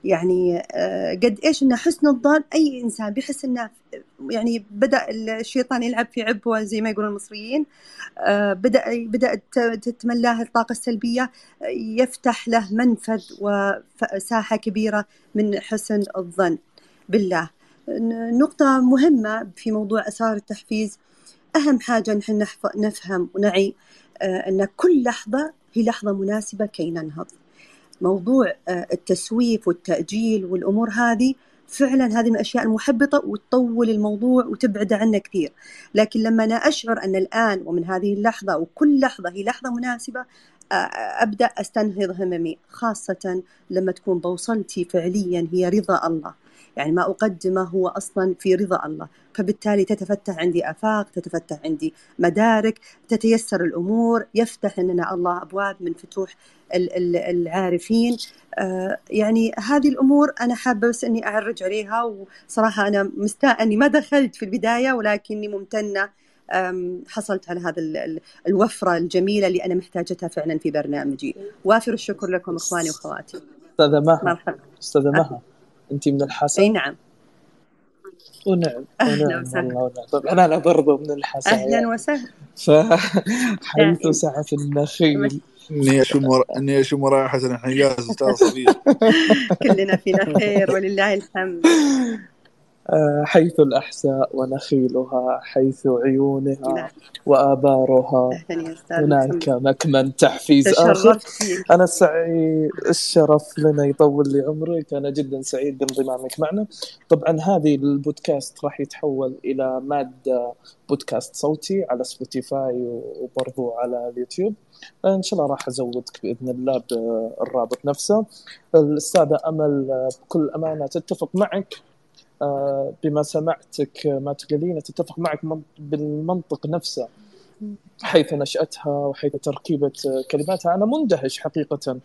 يعني آه، قد إيش ان حسن الظن أي إنسان بيحس إنه يعني بدأ الشيطان يلعب في عبوة زي ما يقولون المصريين آه، بدأ بدأت تتملاه الطاقة السلبية يفتح له منفذ وساحه كبيرة من حسن الظن. بالله. نقطة مهمة في موضوع اسرار التحفيز. أهم حاجة نحن نفهم ونعي آه، أن كل لحظة هي لحظة مناسبة كي ننهض. موضوع آه، التسويف والتأجيل والأمور هذه فعلا هذه من الأشياء المحبطة وتطول الموضوع وتبعد عنا كثير. لكن لما أنا أشعر أن الآن ومن هذه اللحظة وكل لحظة هي لحظة مناسبة آه، أبدأ أستنهض هممي خاصة لما تكون بوصلتي فعليا هي رضا الله. يعني ما أقدمه هو أصلا في رضا الله. فبالتالي تتفتح عندي آفاق تتفتح عندي مدارك تتيسر الأمور يفتح لنا الله أبواب من فتوح ال- ال- العارفين. آه، يعني هذه الأمور أنا حابة بس أني أعرج عليها وصراحة أنا مستاء أني ما دخلت في البداية ولكني ممتنة حصلت على هذا ال- ال- الوفرة الجميلة اللي أنا محتاجتها فعلا في برنامجي. وافر الشكر لكم إخواني وأخواتي. أستاذة مها. أستاذة مها. أنت من الحسا أي نعم. ونعم أهلا ونعم وسهلا. طبعا أنا برضو من الحسا أهلا يعني. وسهلا فحيث دائما. سعة النخيل. إني أشم ور... إني أشم رائحه الانحياز أستاذ صفيه كلنا فينا خير ولله الحمد. حيث الأحساء ونخيلها حيث عيونها. وآبارها. هناك مكمن تحفيز آخر. أنا سعيد الشرف لنا يطول لي عمرك أنا جدا سعيد بانضمامك معنا. طبعا هذه البودكاست راح يتحول إلى مادة بودكاست صوتي على Spotify وبرضو على اليوتيوب. إن شاء الله راح أزودك بإذن الله بالرابط نفسه. الأستاذة أمل بكل أمانة تتفق معك. آه، بما سمعتك ما تقولين تتفق معك من- بالمنطق نفسه حيث نشأتها وحيث تركيبة آه، كلماتها أنا مندهش حقيقة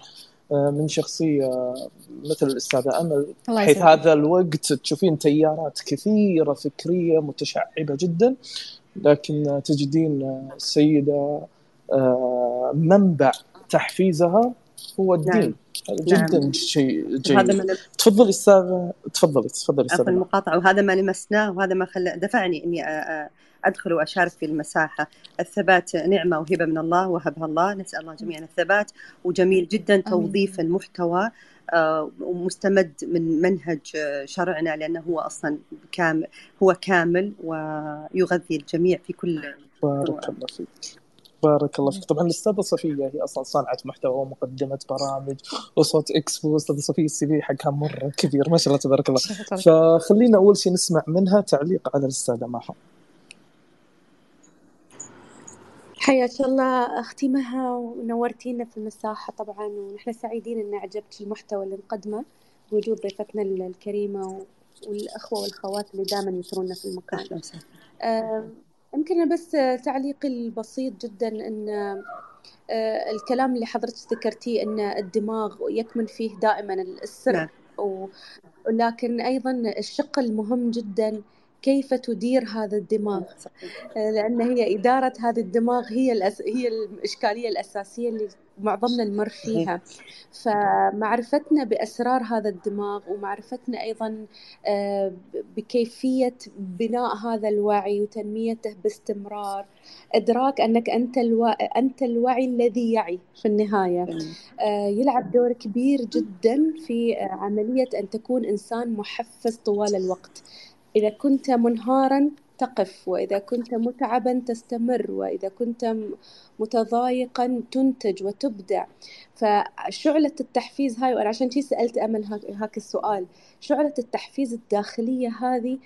آه، من شخصية مثل الأستاذة أمل حيث. هذا الوقت تشوفين تيارات كثيرة فكرية متشعبة جدا لكن آه، تجدين آه، السيدة آه، منبع تحفيزها هو الدين نعم. جدا شيء وهذا جيد ما تفضلي أستاذ تفضلي تفضلي عفوا أستاذ المقاطعة. وهذا ما لمسناه وهذا ما خلى دفعني أ- أدخل وأشارك في المساحة. الثبات نعمة وهبة من الله وهبها الله. نسأل الله جميعا الثبات. وجميل جدا توظيف المحتوى آه، ومستمد من منهج آه، شرعنا لأنه هو أصلا كامل هو كامل ويغذي الجميع في كل بارك الله فيك. بارك الله فيك. طبعا الاستاذه صفية هي أصلا صانعة محتوى ومقدمة برامج وصوت اكسبو استاذه صفية السي في حقها مرة كبير. ما شاء الله تبارك الله. فخلينا أول شيء نسمع منها تعليق على الأستاذة مها حياك الله. أختي مها ونورتينا في المساحة طبعا ونحن سعيدين إن عجبك المحتوى اللي نقدمه بوجود ضيفتنا الكريمة والأخوة والأخوات اللي دائما يثرونا في المكان. آه، يمكن بس تعليقي البسيط جدا أن آه، الكلام اللي حضرتك ذكرتيه أن الدماغ يكمن فيه دائما السر. نعم. ولكن أيضا الشق المهم جدا كيف تدير هذا الدماغ؟ آه، لأن هي إدارة هذا الدماغ هي الأس... هي الإشكالية الأساسية اللي معظمنا نمر فيها. فمعرفتنا بأسرار هذا الدماغ ومعرفتنا أيضا آه، بكيفية بناء هذا الوعي وتنميته باستمرار إدراك أنك أنت ألو... أنت الوعي الذي يعي في النهاية. جميل. آه، يلعب دور كبير جدا في عملية أن تكون إنسان محفز طوال الوقت. إذا كنت منهارا تقف وإذا كنت متعبا تستمر وإذا كنت متضايقا تنتج وتبدع فشعلة التحفيز هاي وأنا عشان شي سألت أمل هاك هاك السؤال شعلة التحفيز الداخلية هذه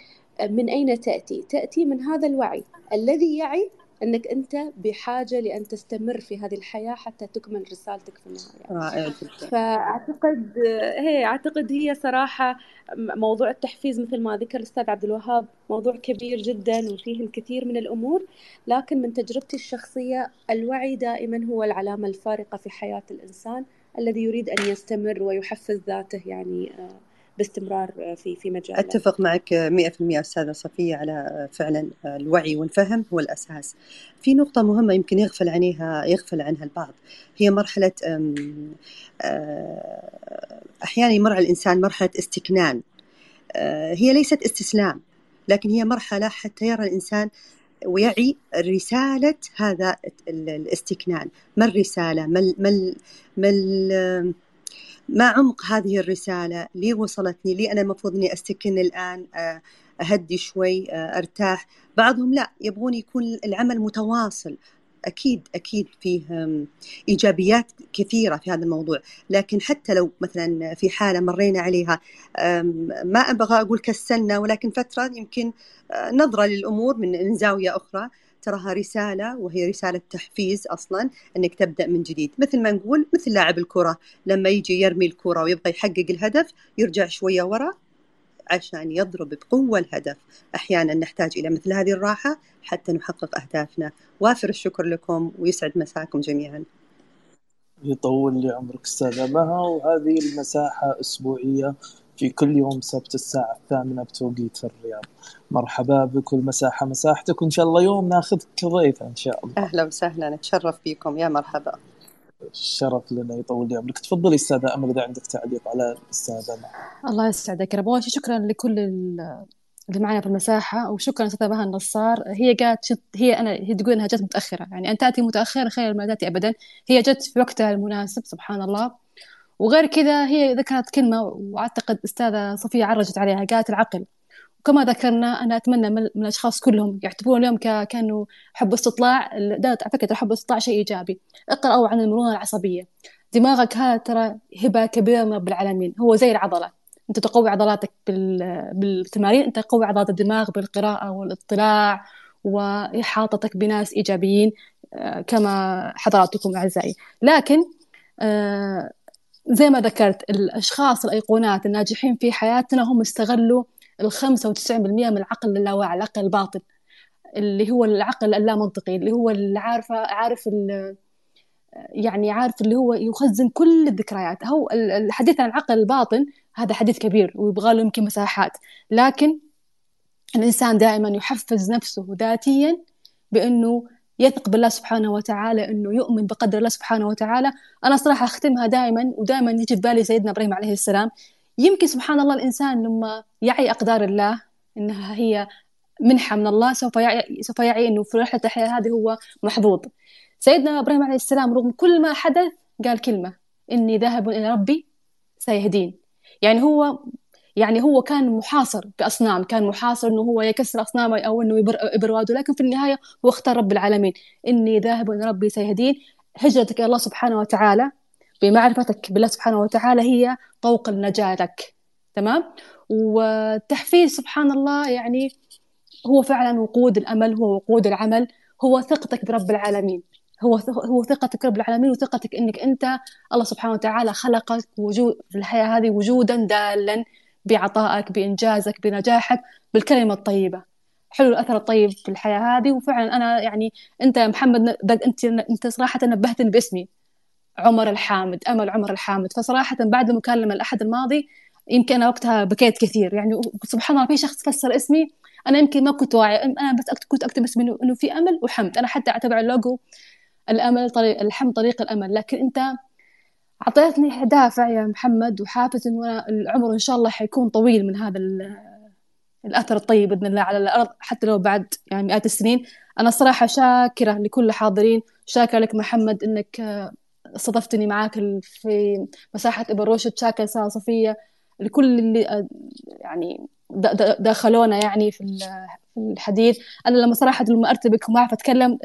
من أين تأتي؟ تأتي من هذا الوعي الذي يعي أنك أنت بحاجة لأن تستمر في هذه الحياة حتى تكمل رسالتك في النهاية. رائع جدا. فأعتقد هي أعتقد هي صراحة موضوع التحفيز مثل ما ذكر الأستاذ عبد الوهاب موضوع كبير جدا وفيه الكثير من الأمور لكن من تجربتي الشخصية الوعي دائما هو العلامة الفارقة في حياة الإنسان الذي يريد أن يستمر ويحفز ذاته يعني آه، باستمرار في في مجاله أتفق معك 100% أستاذة صفية على فعلا الوعي والفهم هو الأساس. في نقطة مهمة يمكن يغفل عنها يغفل عنها البعض. هي مرحلة أم، آه، أحيانا يمر على الإنسان مرحلة استكنان. آه، هي ليست استسلام لكن هي مرحلة حتى يرى الإنسان ويعي رسالة هذا ال- الاستكنان. ما الرسالة؟ ما ال- ما ال- ما ال- ما عمق هذه الرسالة؟ ليه وصلتني؟ ليه أنا المفروض أني أستكن الآن؟ آه، أهدي شوي آه، أرتاح. بعضهم لا يبغون يكون العمل متواصل. أكيد أكيد فيه إيجابيات كثيرة في هذا الموضوع. لكن حتى لو مثلا في حالة مرينا عليها ما أبغى أقول كسلنا ولكن فترة يمكن آه، نظرة للأمور من زاوية أخرى. تراها رسالة وهي رسالة تحفيز أصلا أنك تبدأ من جديد. مثل ما نقول مثل لاعب الكرة لما يجي يرمي الكرة ويبغى يحقق الهدف يرجع شوية ورا عشان يضرب بقوة الهدف. أحيانا نحتاج إلى مثل هذه الراحة حتى نحقق أهدافنا. وافر الشكر لكم ويسعد مساكم جميعا. يطول لي عمرك أستاذة مها وهذه المساحة أسبوعية في كل يوم سبت الساعة الثامنة بتوقيت الرياض. مرحبا بك والمساحة مساحتك وإن شاء الله يوم ناخذك كضيفة إن شاء الله. أهلا وسهلا نتشرف بكم يا مرحبا. الشرف لنا يطول لي عمرك تفضلي أستاذة أمل إذا عندك تعليق على الأستاذة. الله يسعدك. يا رب أول شيء شكرا لكل ال- اللي معنا في المساحة وشكرا أستاذة بها النصار. هي قالت شت هي أنا هي تقول إنها جت متأخرة يعني أن تأتي متأخرة خير ما تأتي أبدا. هي جت في وقتها المناسب سبحان الله. وغير كذا هي ذكرت كلمة وأعتقد أستاذة صفية عرجت عليها قالت العقل. وكما ذكرنا أنا أتمنى من الأشخاص كلهم يعتبرون اليوم ك- كأنه حب استطلاع. على فكرة حب الاستطلاع شيء إيجابي. اقرأوا عن المرونة العصبية. دماغك هذا ترى هبة كبيرة من رب العالمين. هو زي العضلة. أنت تقوي عضلاتك بال... بالتمارين. أنت تقوي عضلات الدماغ بالقراءة والاطلاع وإحاطتك بناس إيجابيين آه، كما حضراتكم أعزائي. لكن آه، زي ما ذكرت الأشخاص الأيقونات الناجحين في حياتنا هم استغلوا الخمسة وتسعين بالمئة من العقل اللاواعي العقل الباطن اللي هو العقل اللامنطقي اللي هو اللي عارفه عارف يعني عارف اللي هو يخزن كل الذكريات. هو ال- الحديث عن العقل الباطن هذا حديث كبير ويبغى له يمكن مساحات. لكن الإنسان دائما يحفز نفسه ذاتيا بأنه يثق بالله سبحانه وتعالى أنه يؤمن بقدر الله سبحانه وتعالى. أنا صراحة أختمها دائما ودائما يجي في بالي سيدنا إبراهيم عليه السلام. يمكن سبحان الله الإنسان لما يعي أقدار الله إنها هي منحة من الله سوف يعي سوف يعي إنه في رحلة الحياة هذه هو محظوظ. سيدنا إبراهيم عليه السلام رغم كل ما حدث قال كلمة إني ذاهب إلى ربي سيهدين. يعني هو يعني هو كان محاصر بأصنام كان محاصر إنه هو يكسر أصنامه أو إنه يبر, واده لكن في النهاية هو اختار رب العالمين. إني ذاهب إلى ربي سيهدين. هجرتك إلى الله سبحانه وتعالى. بمعرفتك بالله سبحانه وتعالى هي طوق النجاة لك. تمام؟ والتحفيز سبحان الله يعني هو فعلا وقود الأمل هو وقود العمل. هو ثقتك برب العالمين. هو هو ثقتك برب العالمين وثقتك إنك أنت الله سبحانه وتعالى خلقك وجود في الحياة هذه وجودا دالا. بعطائك بإنجازك بنجاحك بالكلمة الطيبة. حلو الأثر الطيب في الحياة هذه وفعلا أنا يعني أنت يا محمد أنت أنت صراحة نبهتني باسمي. عمر الحامد أمل عمر الحامد. فصراحة بعد المكالمة الأحد الماضي يمكن أنا وقتها بكيت كثير. يعني سبحان الله في شخص فسر اسمي أنا يمكن ما كنت واعي أنا بس كنت أكتب اسمي إنه في أمل وحمد. أنا حتى أعتبر اللوجو الأمل طريق الحمد طريق الأمل. لكن أنت أعطيتني دافع يا محمد وحافز إنه العمر إن شاء الله حيكون طويل من هذا الأثر الطيب بإذن الله على الأرض حتى لو بعد يعني مئات السنين. أنا الصراحة شاكرة لكل الحاضرين شاكرة لك محمد إنك استضفتني معاك في مساحة إبن رشد شاكرة سارة صفية لكل اللي يعني دخلونا يعني في الحديث. أنا لما صراحة لما أرتبك وما أعرف أتكلم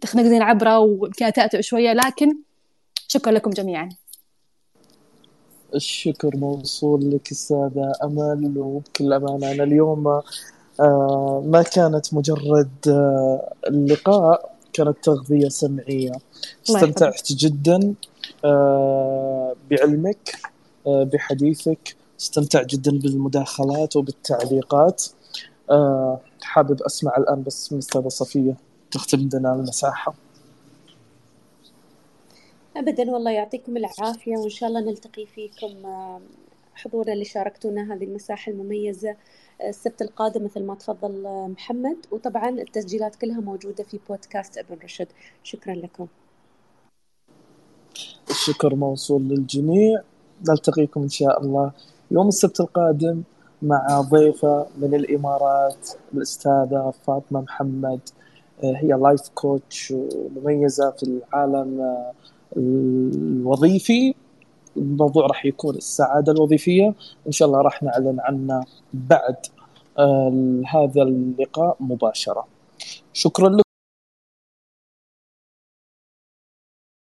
تخنقني العبرة ويمكن أتأتئ شوية لكن شكرا لكم جميعا. الشكر موصول لك استاذة أمل وبكل أمانة. أنا اليوم آه ما كانت مجرد آه اللقاء كانت تغذية سمعية. استمتعت جدا آه بعلمك بحديثك. استمتعت جدا بالمداخلات وبالتعليقات. حابب أسمع الآن بس من أستاذة صفية تختم لنا المساحة. أبدا والله يعطيكم العافية وإن شاء الله نلتقي فيكم حضورا اللي شاركتونا هذه المساحة المميزة السبت القادم مثل ما تفضل محمد. وطبعا التسجيلات كلها موجودة في بودكاست ابن رشد. شكرا لكم. الشكر موصول للجميع. نلتقيكم إن شاء الله يوم السبت القادم مع ضيفة من الإمارات الأستاذة فاطمة محمد هي لايف كوتش ومميزة في العالم الوظيفي الموضوع راح يكون السعادة الوظيفية. إن شاء الله راح نعلن عنه بعد هذا اللقاء مباشرة. شكرا لكم.